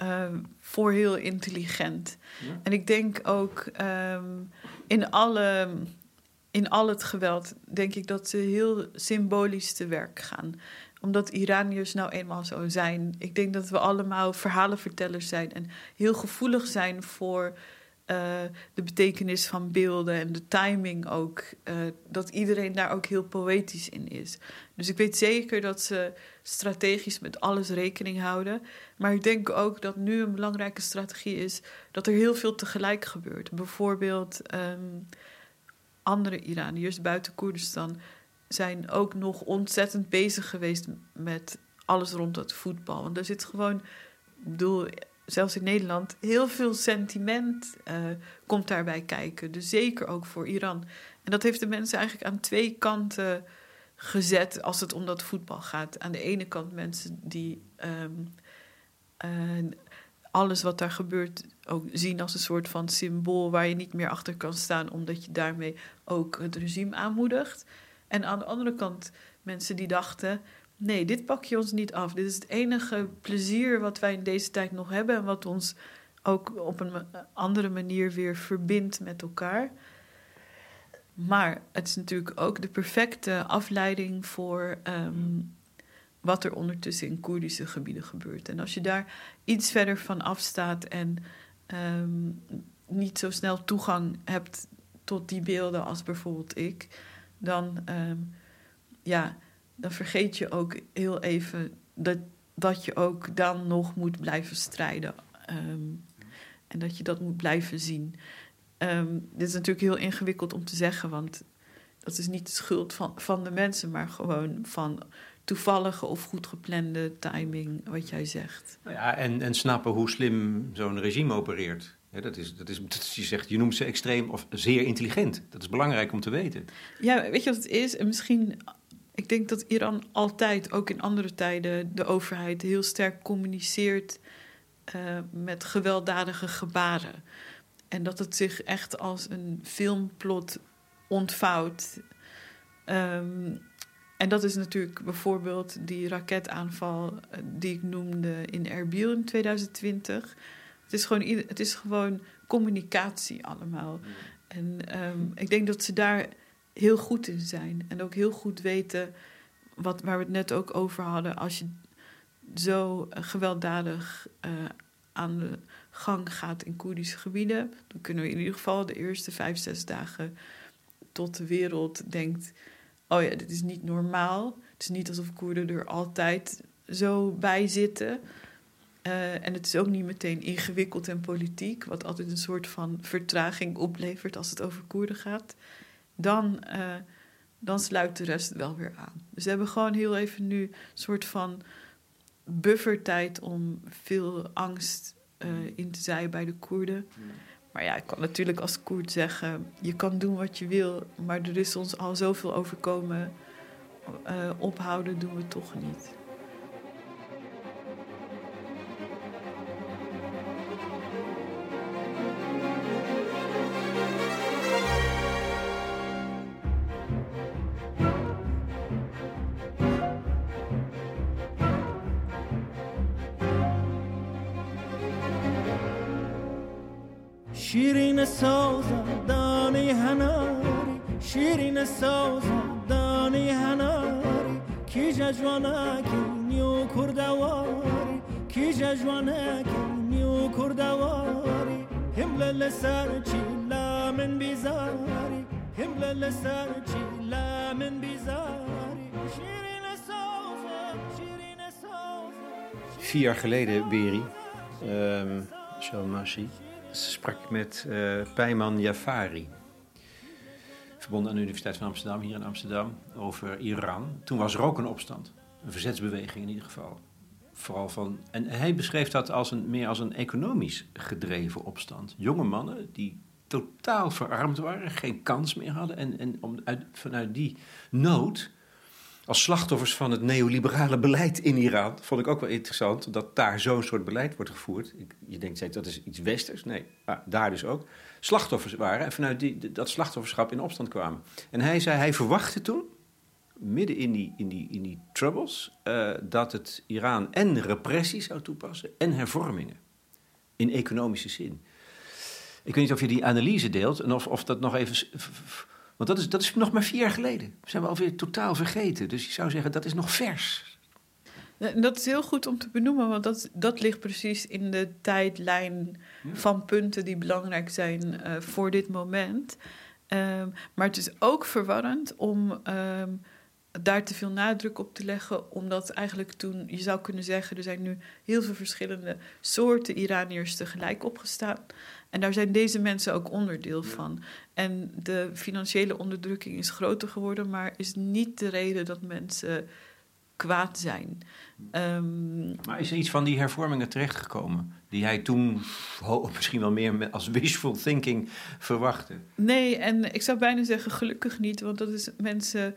uh, voor heel intelligent. En ik denk ook um, in, alle, in al het geweld, denk ik dat ze heel symbolisch te werk gaan omdat Iraniërs nou eenmaal zo zijn. Ik denk dat we allemaal verhalenvertellers zijn en heel gevoelig zijn voor de betekenis van beelden en de timing ook. Uh, dat iedereen daar ook heel poëtisch in is. Dus ik weet zeker dat ze strategisch met alles rekening houden. Maar ik denk ook dat nu een belangrijke strategie is dat er heel veel tegelijk gebeurt. Bijvoorbeeld um, andere Iraniërs buiten Koerdistan zijn ook nog ontzettend bezig geweest met alles rond het voetbal. Want er zit gewoon, ik bedoel, zelfs in Nederland, heel veel sentiment uh, komt daarbij kijken. Dus zeker ook voor Iran. En dat heeft de mensen eigenlijk aan twee kanten gezet als het om dat voetbal gaat. Aan de ene kant mensen die um, uh, alles wat daar gebeurt ook zien als een soort van symbool waar je niet meer achter kan staan, omdat je daarmee ook het regime aanmoedigt. En aan de andere kant mensen die dachten: nee, dit pak je ons niet af. Dit is het enige plezier wat wij in deze tijd nog hebben en wat ons ook op een andere manier weer verbindt met elkaar. Maar het is natuurlijk ook de perfecte afleiding voor ehm, wat er ondertussen in Koerdische gebieden gebeurt. En als je daar iets verder van afstaat en ehm, niet zo snel toegang hebt tot die beelden als bijvoorbeeld ik, dan, ehm, ja, dan vergeet je ook heel even dat, dat je ook dan nog moet blijven strijden. en dat je dat moet blijven zien. Um, dit is natuurlijk heel ingewikkeld om te zeggen, want dat is niet de schuld van, van de mensen, maar gewoon van toevallige of goed geplande timing, wat jij zegt. Nou ja, en, en snappen hoe slim zo'n regime opereert. Ja, dat is, dat is, dat je zegt, je noemt ze extreem of zeer intelligent. Dat is belangrijk om te weten. Ja, weet je wat het is? En misschien, ik denk dat Iran altijd, ook in andere tijden, de overheid heel sterk communiceert uh, met gewelddadige gebaren. En dat het zich echt als een filmplot ontvouwt. Um, en dat is natuurlijk bijvoorbeeld die raketaanval eh, die ik noemde in Erbil in 2020. Het is gewoon, het is gewoon communicatie allemaal. En um, ik denk dat ze daar heel goed in zijn. En ook heel goed weten wat, waar we het net ook over hadden. Als je zo gewelddadig uh, aan de gang gaat in Koerdische gebieden, dan kunnen we in ieder geval de eerste vijf, zes dagen tot de wereld denkt: oh ja, dit is niet normaal. Het is niet alsof Koerden er altijd zo bij zitten. Uh, en het is ook niet meteen ingewikkeld en politiek, wat altijd een soort van vertraging oplevert als het over Koerden gaat. Dan, uh, dan sluit de rest wel weer aan. Dus we hebben gewoon heel even nu een soort van buffertijd om veel angst uh, in te zaaien bij de Koerden. Maar ja, ik kan natuurlijk als Koerd zeggen: je kan doen wat je wil, maar er is ons al zoveel overkomen. Uh, ophouden doen we toch niet. کی ججوانکی نیو کردواری کی ججوانکی نیو کردواری همل لسر چی لامن بیزاری همل لسر چی لامن بیزاری شیرین سازم شیرین سازم Vier jaar geleden, Beri, um, Shalmashi, sprak ik met uh, Peyman Jafari. Verbonden aan de Universiteit van Amsterdam, hier in Amsterdam, over Iran. Toen was er ook een opstand. Een verzetsbeweging in ieder geval. vooral van. En hij beschreef dat als een, meer als een economisch gedreven opstand. Jonge mannen die totaal verarmd waren, geen kans meer hadden. En, en om, uit, vanuit die nood, als slachtoffers van het neoliberale beleid in Iran, vond ik ook wel interessant dat daar zo'n soort beleid wordt gevoerd. Je denkt, dat is iets westers. Nee, maar daar dus ook. Slachtoffers waren en vanuit die, dat slachtofferschap in opstand kwamen. En hij zei, hij verwachtte toen midden in die, in die, in die troubles, uh, dat het Iran en repressie zou toepassen en hervormingen. In economische zin. Ik weet niet of je die analyse deelt en of, of dat nog even. Want dat is, dat is nog maar vier jaar geleden. We zijn we alweer totaal vergeten. Dus je zou zeggen, dat is nog vers. Dat is heel goed om te benoemen, want dat, dat ligt precies in de tijdlijn van punten die belangrijk zijn uh, voor dit moment. Um, maar het is ook verwarrend om um, daar te veel nadruk op te leggen, omdat eigenlijk toen, je zou kunnen zeggen, er zijn nu heel veel verschillende soorten Iraniërs tegelijk opgestaan. En daar zijn deze mensen ook onderdeel van. En de financiële onderdrukking is groter geworden, maar is niet de reden dat mensen kwaad zijn. Um, maar is er iets van die hervormingen terechtgekomen? Die hij toen misschien wel meer als wishful thinking verwachtte? Nee, en ik zou bijna zeggen gelukkig niet, want dat is mensen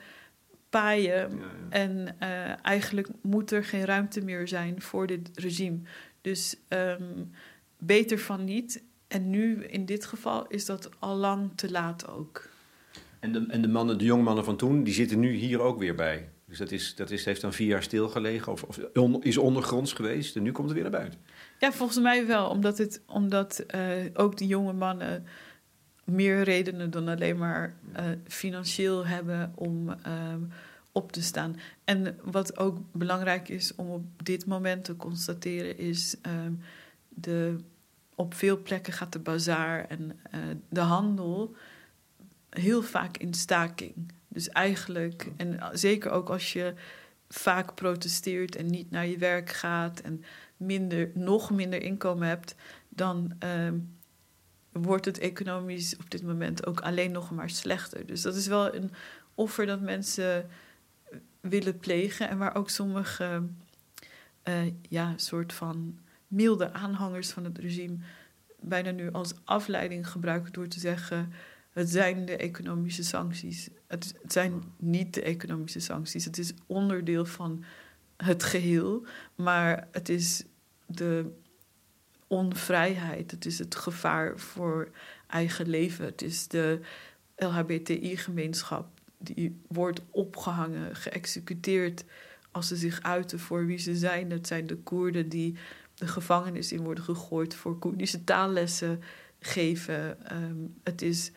paaien. En uh, eigenlijk moet er geen ruimte meer zijn voor dit regime. Dus um, beter van niet. En nu, in dit geval, is dat al lang te laat ook. En de, en de mannen, de jonge mannen van toen, die zitten nu hier ook weer bij. Dus dat, is, dat is, heeft dan vier jaar stilgelegen of, of is ondergronds geweest en nu komt het weer naar buiten. Ja, volgens mij wel. Omdat, het, omdat uh, ook die jonge mannen meer redenen dan alleen maar uh, financieel hebben om uh, op te staan. En wat ook belangrijk is om op dit moment te constateren, is uh, de, op veel plekken gaat de bazaar en uh, de handel heel vaak in staking. Dus eigenlijk, en zeker ook als je vaak protesteert en niet naar je werk gaat en minder, nog minder inkomen hebt, dan uh, wordt het economisch op dit moment ook alleen nog maar slechter. Dus dat is wel een offer dat mensen willen plegen en waar ook sommige uh, ja, soort van milde aanhangers van het regime bijna nu als afleiding gebruiken door te zeggen: het zijn de economische sancties. Het, het zijn niet de economische sancties. Het is onderdeel van het geheel, maar het is de onvrijheid. Het is het gevaar voor eigen leven. Het is de LHBTI-gemeenschap die wordt opgehangen, geëxecuteerd als ze zich uiten voor wie ze zijn. Het zijn de Koerden die de gevangenis in worden gegooid voor Koerdische taallessen geven. Um, het is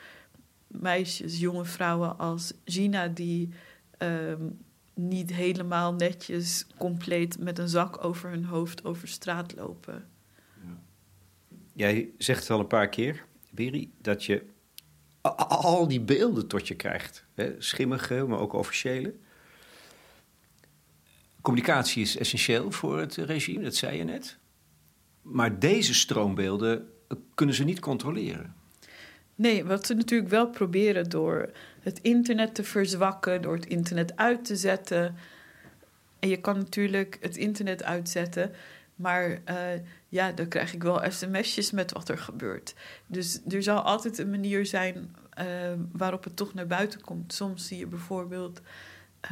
meisjes, jonge vrouwen als Gina die um, niet helemaal netjes, compleet met een zak over hun hoofd over straat lopen. Jij zegt het al een paar keer, Beri, dat je al die beelden tot je krijgt. Hè? Schimmige, maar ook officiële. Communicatie is essentieel voor het regime, dat zei je net. Maar deze stroombeelden kunnen ze niet controleren. Nee, wat ze natuurlijk wel proberen door het internet te verzwakken, door het internet uit te zetten. En je kan natuurlijk het internet uitzetten, maar uh, ja, dan krijg ik wel sms'jes met wat er gebeurt. Dus er zal altijd een manier zijn uh, waarop het toch naar buiten komt. Soms zie je bijvoorbeeld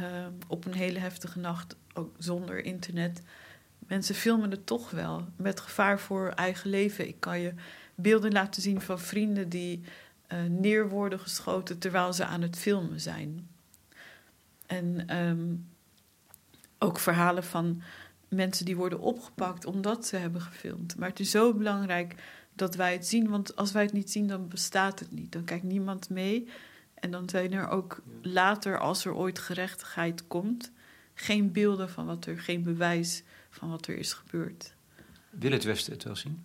uh, op een hele heftige nacht, ook zonder internet, mensen filmen het toch wel met gevaar voor eigen leven. Ik kan je beelden laten zien van vrienden die uh, neer worden geschoten terwijl ze aan het filmen zijn. En um, ook verhalen van mensen die worden opgepakt omdat ze hebben gefilmd. Maar het is zo belangrijk dat wij het zien, want als wij het niet zien, dan bestaat het niet. Dan kijkt niemand mee. En dan zijn er ook later, als er ooit gerechtigheid komt, geen beelden van wat er, geen bewijs van wat er is gebeurd. Wil het Westen het wel zien?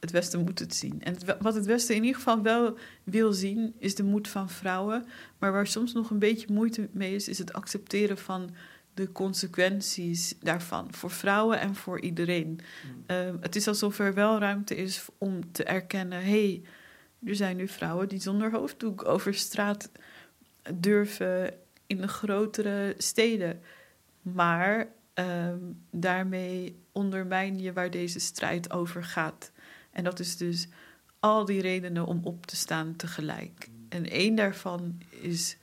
Het Westen moet het zien. En wat het Westen in ieder geval wel wil zien, is de moed van vrouwen. Maar waar soms nog een beetje moeite mee is, is het accepteren van de consequenties daarvan voor vrouwen en voor iedereen. Mm. Uh, het is alsof er wel ruimte is om te erkennen: hé, hey, er zijn nu vrouwen die zonder hoofddoek over straat durven in de grotere steden. Maar ehm, daarmee ondermijn je waar deze strijd over gaat. En dat is dus al die redenen om op te staan tegelijk. En één daarvan is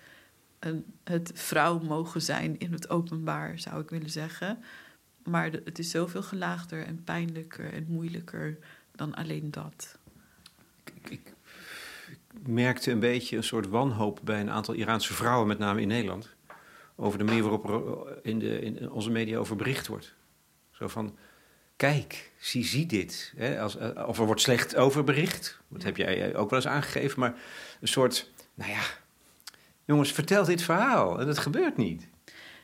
een, het vrouw mogen zijn in het openbaar, zou ik willen zeggen. Maar het is zoveel gelaagder en pijnlijker en moeilijker dan alleen dat. Ik, ik, merkte een beetje een soort wanhoop bij een aantal Iraanse vrouwen, met name in Nederland, over de manier waarop er in, de, in onze media over bericht wordt. Zo van, kijk, zie, zie dit. Hè? Als, eh, of er wordt slecht over bericht, dat heb jij ook wel eens aangegeven, maar een soort, nou ja, jongens, vertel dit verhaal. En dat gebeurt niet.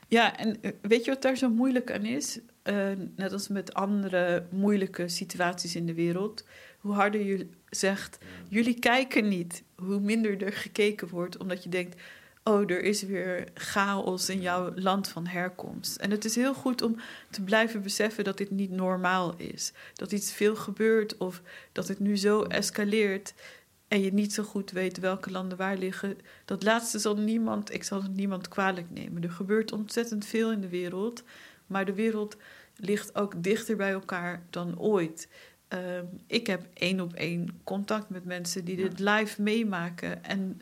Ja, en eh, weet je wat daar zo moeilijk aan is? Uh, net als met andere moeilijke situaties in de wereld. Hoe harder je zegt, jullie kijken niet, hoe minder er gekeken wordt, omdat je denkt, oh, er is weer chaos in jouw land van herkomst. En het is heel goed om te blijven beseffen dat dit niet normaal is. Dat iets veel gebeurt of dat het nu zo escaleert en je niet zo goed weet welke landen waar liggen. Dat laatste zal niemand, ik zal het niemand kwalijk nemen. Er gebeurt ontzettend veel in de wereld, maar de wereld ligt ook dichter bij elkaar dan ooit. Ehm, ik heb één op één contact met mensen die dit live meemaken. En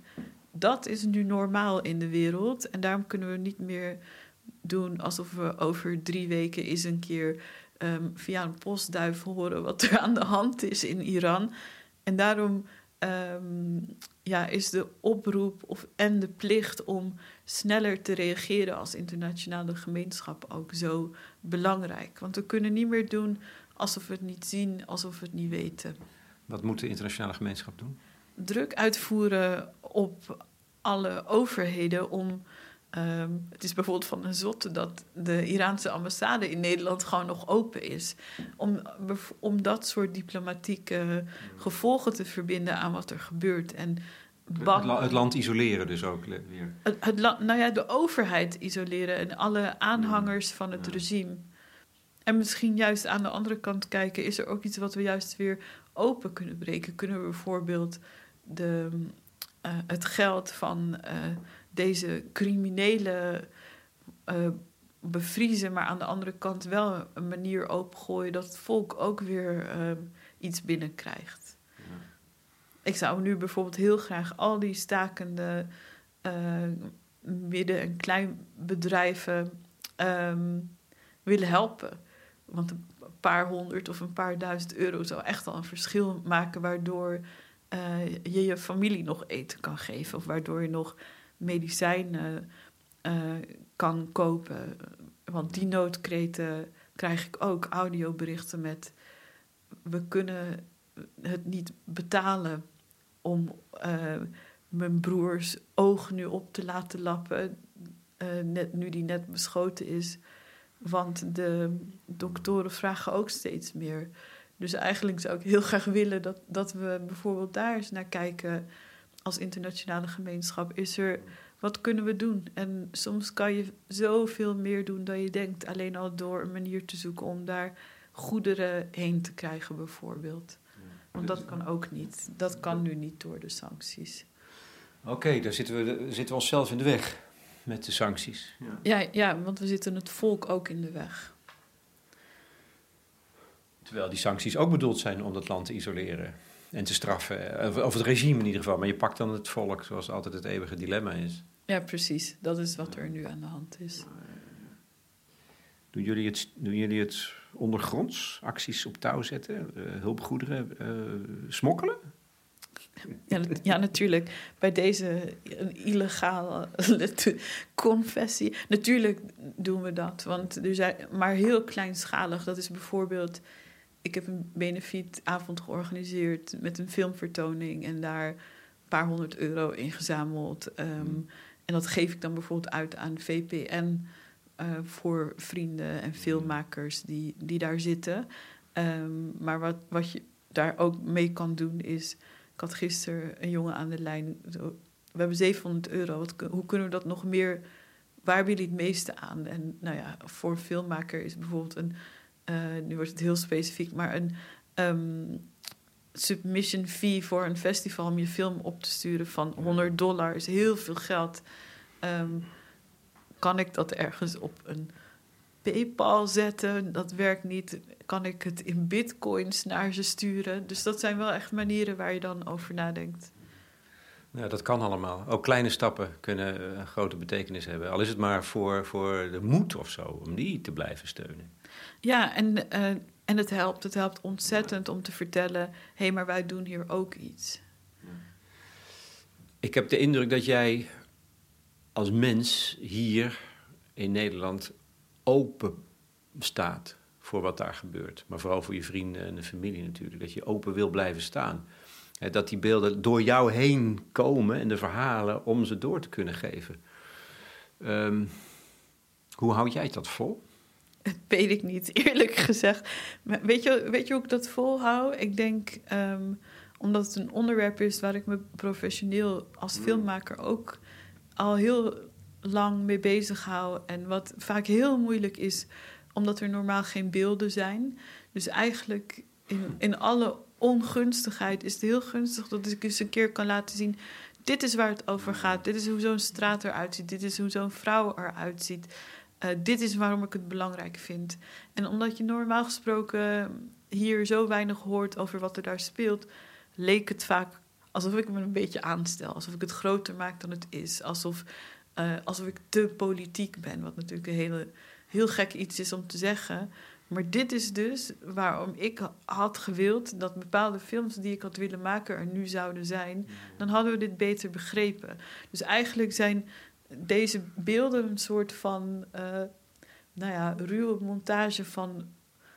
dat is nu normaal in de wereld. En daarom kunnen we niet meer doen alsof we over drie weken eens een keer ehm, via een postduif horen wat er aan de hand is in Iran. En daarom um, ja, is de oproep of, en de plicht om sneller te reageren als internationale gemeenschap ook zo belangrijk. Want we kunnen niet meer doen alsof we het niet zien, alsof we het niet weten. Wat moet de internationale gemeenschap doen? Druk uitvoeren op alle overheden om. Um, het is bijvoorbeeld van een zotte dat de Iraanse ambassade in Nederland gewoon nog open is. Om, om dat soort diplomatieke gevolgen te verbinden aan wat er gebeurt. En het, het, land isoleren dus ook weer. Het, het nou ja, de overheid isoleren en alle aanhangers van het regime. En misschien juist aan de andere kant kijken, is er ook iets wat we juist weer open kunnen breken? Kunnen we bijvoorbeeld de, uh, het geld van uh, deze criminelen uh, bevriezen, maar aan de andere kant wel een manier opengooien dat het volk ook weer iets binnenkrijgt? Ja. Ik zou nu bijvoorbeeld heel graag al die stakende midden- en kleinbedrijven um, willen helpen. Want een paar honderd of een paar duizend euro zou echt al een verschil maken, waardoor uh, je je familie nog eten kan geven of waardoor je nog medicijnen uh, kan kopen. Want die noodkreten krijg ik ook audioberichten met: we kunnen het niet betalen om uh, mijn broers oog nu op te laten lappen, net, nu die net beschoten is. Want de doktoren vragen ook steeds meer. Dus eigenlijk zou ik heel graag willen dat, dat we bijvoorbeeld daar eens naar kijken als internationale gemeenschap. Is er, wat kunnen we doen? En soms kan je zoveel meer doen dan je denkt. Alleen al door een manier te zoeken om daar goederen heen te krijgen, bijvoorbeeld. Want dat kan ook niet. Dat kan nu niet door de sancties. Oké, daar zitten we, zitten we onszelf in de weg met de sancties. Ja. ja. Ja, want we zitten het volk ook in de weg. Terwijl die sancties ook bedoeld zijn om dat land te isoleren en te straffen. Of het regime in ieder geval. Maar je pakt dan het volk, zoals altijd het eeuwige dilemma is. Ja, precies. Dat is wat er nu aan de hand is. Doen jullie het, doen jullie het ondergronds? Acties op touw zetten? Uh, hulpgoederen uh, smokkelen? Ja, ja, natuurlijk. Bij deze illegale confessie. Natuurlijk doen we dat. Want er zijn maar heel kleinschalig. Dat is bijvoorbeeld. Ik heb een benefietavond georganiseerd met een filmvertoning en daar een paar honderd euro ingezameld. Um, en dat geef ik dan bijvoorbeeld uit aan VPN uh, eh, voor vrienden en filmmakers die, die daar zitten. Um, maar wat, wat je daar ook mee kan doen is ik had gisteren een jongen aan de lijn. we hebben 700 euro. Wat, hoe kunnen we dat nog meer... Waar wil je het meeste aan? En nou ja, voor een filmmaker is bijvoorbeeld een... Uh, nu wordt het heel specifiek, maar een... Um, submission fee voor een festival om je film op te sturen van 100 dollar is heel veel geld. Um, kan ik dat ergens op een PayPal zetten? Dat werkt niet. Kan ik het in bitcoins naar ze sturen? Dus dat zijn wel echt manieren waar je dan over nadenkt. Ja, dat kan allemaal. Ook kleine stappen kunnen een grote betekenis hebben. Al is het maar voor, voor de moed of zo, om die te blijven steunen. Ja, en, uh, en het helpt. Het helpt ontzettend om te vertellen: hé, hey, maar wij doen hier ook iets. Ik heb de indruk dat jij als mens hier in Nederland open staat voor wat daar gebeurt. Maar vooral voor je vrienden en de familie natuurlijk. Dat je open wil blijven staan. Dat die beelden door jou heen komen en de verhalen om ze door te kunnen geven. Um, hoe houd jij dat vol? <laughs> Dat weet ik niet, eerlijk gezegd. Maar weet, je, weet je hoe ik dat volhoud? Ik denk, um, omdat het een onderwerp is waar ik me professioneel als mm. filmmaker ook al heel lang mee bezig hou. En wat vaak heel moeilijk is, omdat er normaal geen beelden zijn. Dus eigenlijk in, in alle ongunstigheid is het heel gunstig dat ik eens een keer kan laten zien. Dit is waar het over gaat. Dit is hoe zo'n straat eruit ziet. Dit is hoe zo'n vrouw eruit ziet. Uh, dit is waarom ik het belangrijk vind. En omdat je normaal gesproken hier zo weinig hoort over wat er daar speelt, leek het vaak alsof ik me een beetje aanstel. Alsof ik het groter maak dan het is. Alsof, uh, alsof ik te politiek ben. Wat natuurlijk een hele, heel gek iets is om te zeggen. Maar dit is dus waarom ik had gewild dat bepaalde films die ik had willen maken er nu zouden zijn. Dan hadden we dit beter begrepen. Dus eigenlijk zijn deze beelden een soort van, uh, nou ja, ruwe montage van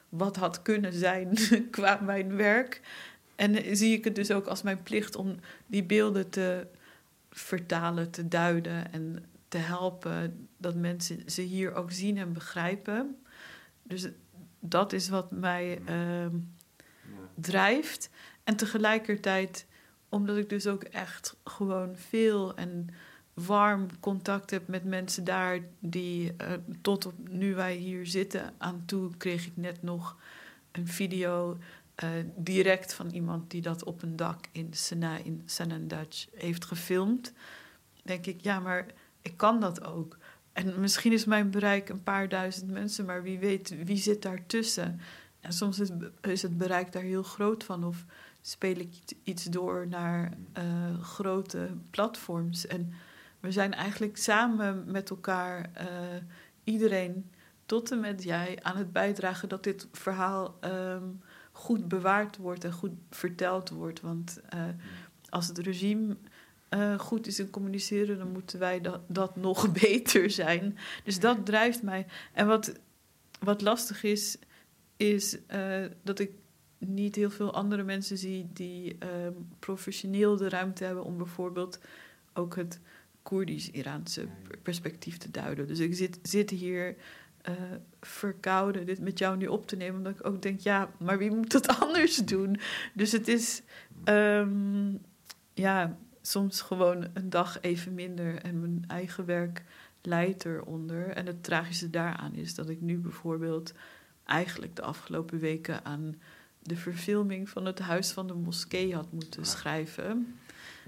wat had kunnen zijn <laughs> qua mijn werk. En zie ik het dus ook als mijn plicht om die beelden te vertalen, te duiden en te helpen dat mensen ze hier ook zien en begrijpen. Dus dat is wat mij uh, drijft. En tegelijkertijd, omdat ik dus ook echt gewoon veel en warm contact heb met mensen daar die uh, tot op nu wij hier zitten aan toe kreeg ik net nog een video uh, direct van iemand die dat op een dak in Sena in Senendaj heeft gefilmd. Denk ik, ja, maar ik kan dat ook. En misschien is mijn bereik een paar duizend mensen, maar wie weet, wie zit daartussen? En soms is, is het bereik daar heel groot van. Of speel ik iets door naar uh, grote platforms. En we zijn eigenlijk samen met elkaar, uh, iedereen tot en met jij, aan het bijdragen dat dit verhaal um, goed bewaard wordt en goed verteld wordt. Want uh, als het regime uh, goed is in communiceren, dan moeten wij dat, dat nog <laughs> beter zijn. Dus dat drijft mij. En wat, wat lastig is, is dat ik niet heel veel andere mensen zie die uh, professioneel de ruimte hebben om bijvoorbeeld ook het Koerdisch-Iraanse perspectief te duiden. Dus ik zit, zit hier uh, verkouden dit met jou nu op te nemen, omdat ik ook denk, ja, maar wie moet het <laughs> anders doen? Dus het is, um, ja, soms gewoon een dag even minder en mijn eigen werk leidt eronder. En het tragische daaraan is dat ik nu bijvoorbeeld eigenlijk de afgelopen weken aan de verfilming van het Huis van de Moskee had moeten schrijven.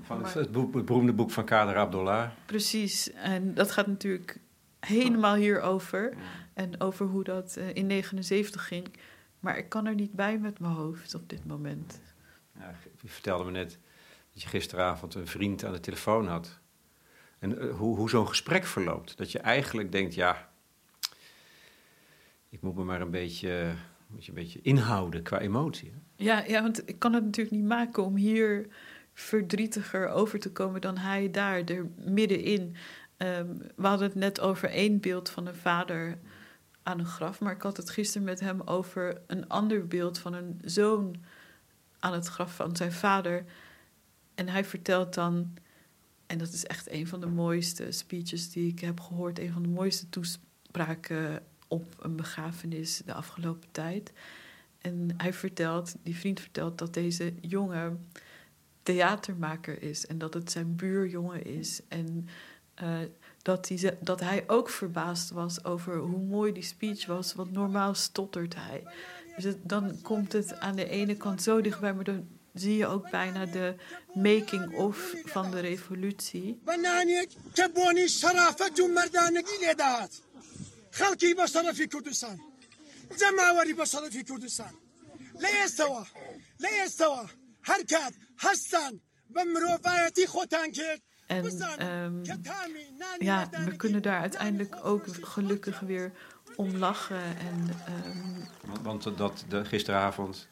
Van het, het, boek, het beroemde boek van Kader Abdullah. Precies, en dat gaat natuurlijk helemaal hierover. En over hoe dat uh, in 79 ging. Maar ik kan er niet bij met mijn hoofd op dit moment. Ja, je vertelde me net dat je gisteravond een vriend aan de telefoon had. En uh, hoe, hoe zo'n gesprek verloopt. Dat je eigenlijk denkt, ja, ik moet me maar een beetje, moet je een beetje inhouden qua emotie. Ja, ja, want ik kan het natuurlijk niet maken om hier verdrietiger over te komen dan hij daar, er middenin. Um, we hadden het net over één beeld van een vader aan een graf, maar ik had het gisteren met hem over een ander beeld van een zoon aan het graf van zijn vader. En hij vertelt dan, en dat is echt een van de mooiste speeches die ik heb gehoord, een van de mooiste toespraken op een begrafenis de afgelopen tijd. En hij vertelt, die vriend vertelt, dat deze jongen theatermaker is en dat het zijn buurjongen is. En uh, dat, hij, dat hij ook verbaasd was over hoe mooi die speech was, want normaal stottert hij. Dus het, dan komt het aan de ene kant zo dichtbij, maar dan zie je ook bijna de making-of van de revolutie. خەڵکی بەشەرەفی کوردستان جەماوەری بەشەرەفی کوردستان لە ئێستەوە لە ئێستەوە هەر کات هەستان بە مرۆڤایەتی خۆتان کرد En um, ja, we kunnen daar uiteindelijk ook gelukkig weer om lachen. En, um... want, want dat de, gisteravond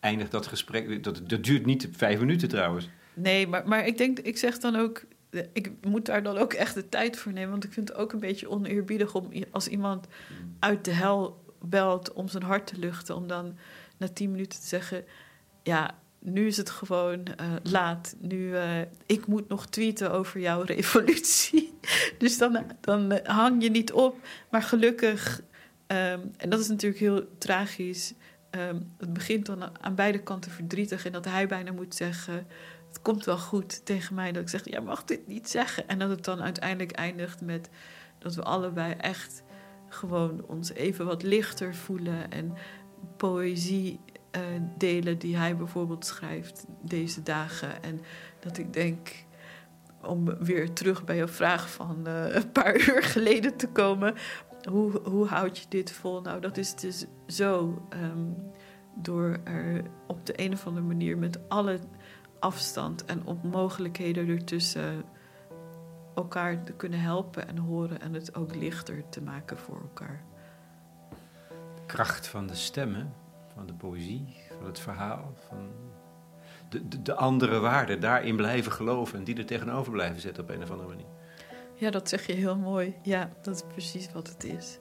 eindigt dat gesprek. Dat, dat duurt niet vijf minuten trouwens. Nee, maar, maar ik denk, ik zeg dan ook. Ik moet daar dan ook echt de tijd voor nemen. Want ik vind het ook een beetje oneerbiedig om als iemand uit de hel belt om zijn hart te luchten. Om dan na tien minuten te zeggen: Ja, nu is het gewoon uh, laat. Nu, uh, ik moet nog tweeten over jouw <laughs> revolutie. dus dan, dan uh, hang je niet op. Maar gelukkig, um, en dat is natuurlijk heel tragisch. Um, het begint dan aan beide kanten verdrietig. En dat hij bijna moet zeggen: Het komt wel goed tegen mij. Dat ik zeg: Jij mag dit niet zeggen. En dat het dan uiteindelijk eindigt met dat we allebei echt gewoon ons even wat lichter voelen. En poëzie uh, delen die hij bijvoorbeeld schrijft deze dagen. En dat ik denk, om weer terug bij je vraag van uh, een paar uur geleden te komen. Hoe, hoe houd je dit vol? Nou, dat is dus zo um, door er op de een of andere manier met alle afstand en onmogelijkheden ertussen elkaar te kunnen helpen en horen en het ook lichter te maken voor elkaar. Kracht van de stemmen van de poëzie, van het verhaal, van de, de, de, andere waarden, daarin blijven geloven en die er tegenover blijven zetten op een of andere manier. Ja, dat zeg je heel mooi. Ja, dat is precies wat het is.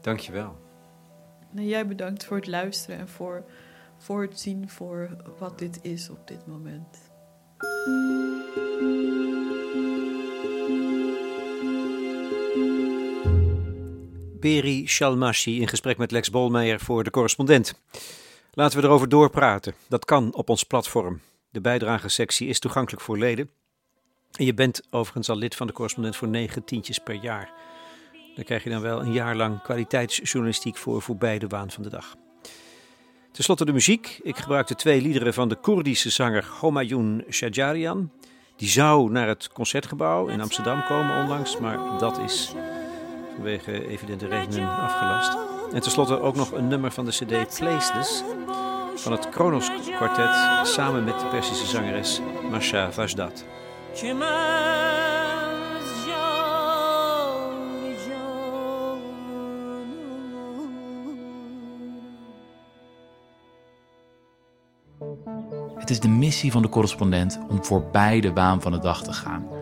Dankjewel. Nou, jij bedankt voor het luisteren en voor, voor het zien voor wat dit is op dit moment. Peri Shalmashi in gesprek met Lex Bolmeijer voor de correspondent. Laten we erover doorpraten. Dat kan op ons platform. De bijdragesectie is toegankelijk voor leden. En je bent overigens al lid van de correspondent voor negen tientjes per jaar. Daar krijg je dan wel een jaar lang kwaliteitsjournalistiek voor voorbij de waan van de dag. Ten slotte de muziek. Ik gebruikte twee liederen van de Koerdische zanger Homayun Shajarian. Die zou naar het concertgebouw in Amsterdam komen onlangs, maar dat is vanwege evidente redenen afgelast. En tenslotte ook nog een nummer van de CD Placeless van het Kronos Quartet samen met de Persische zangeres Masha Vajdat. Het is de missie van de correspondent om voorbij de baan van de dag te gaan.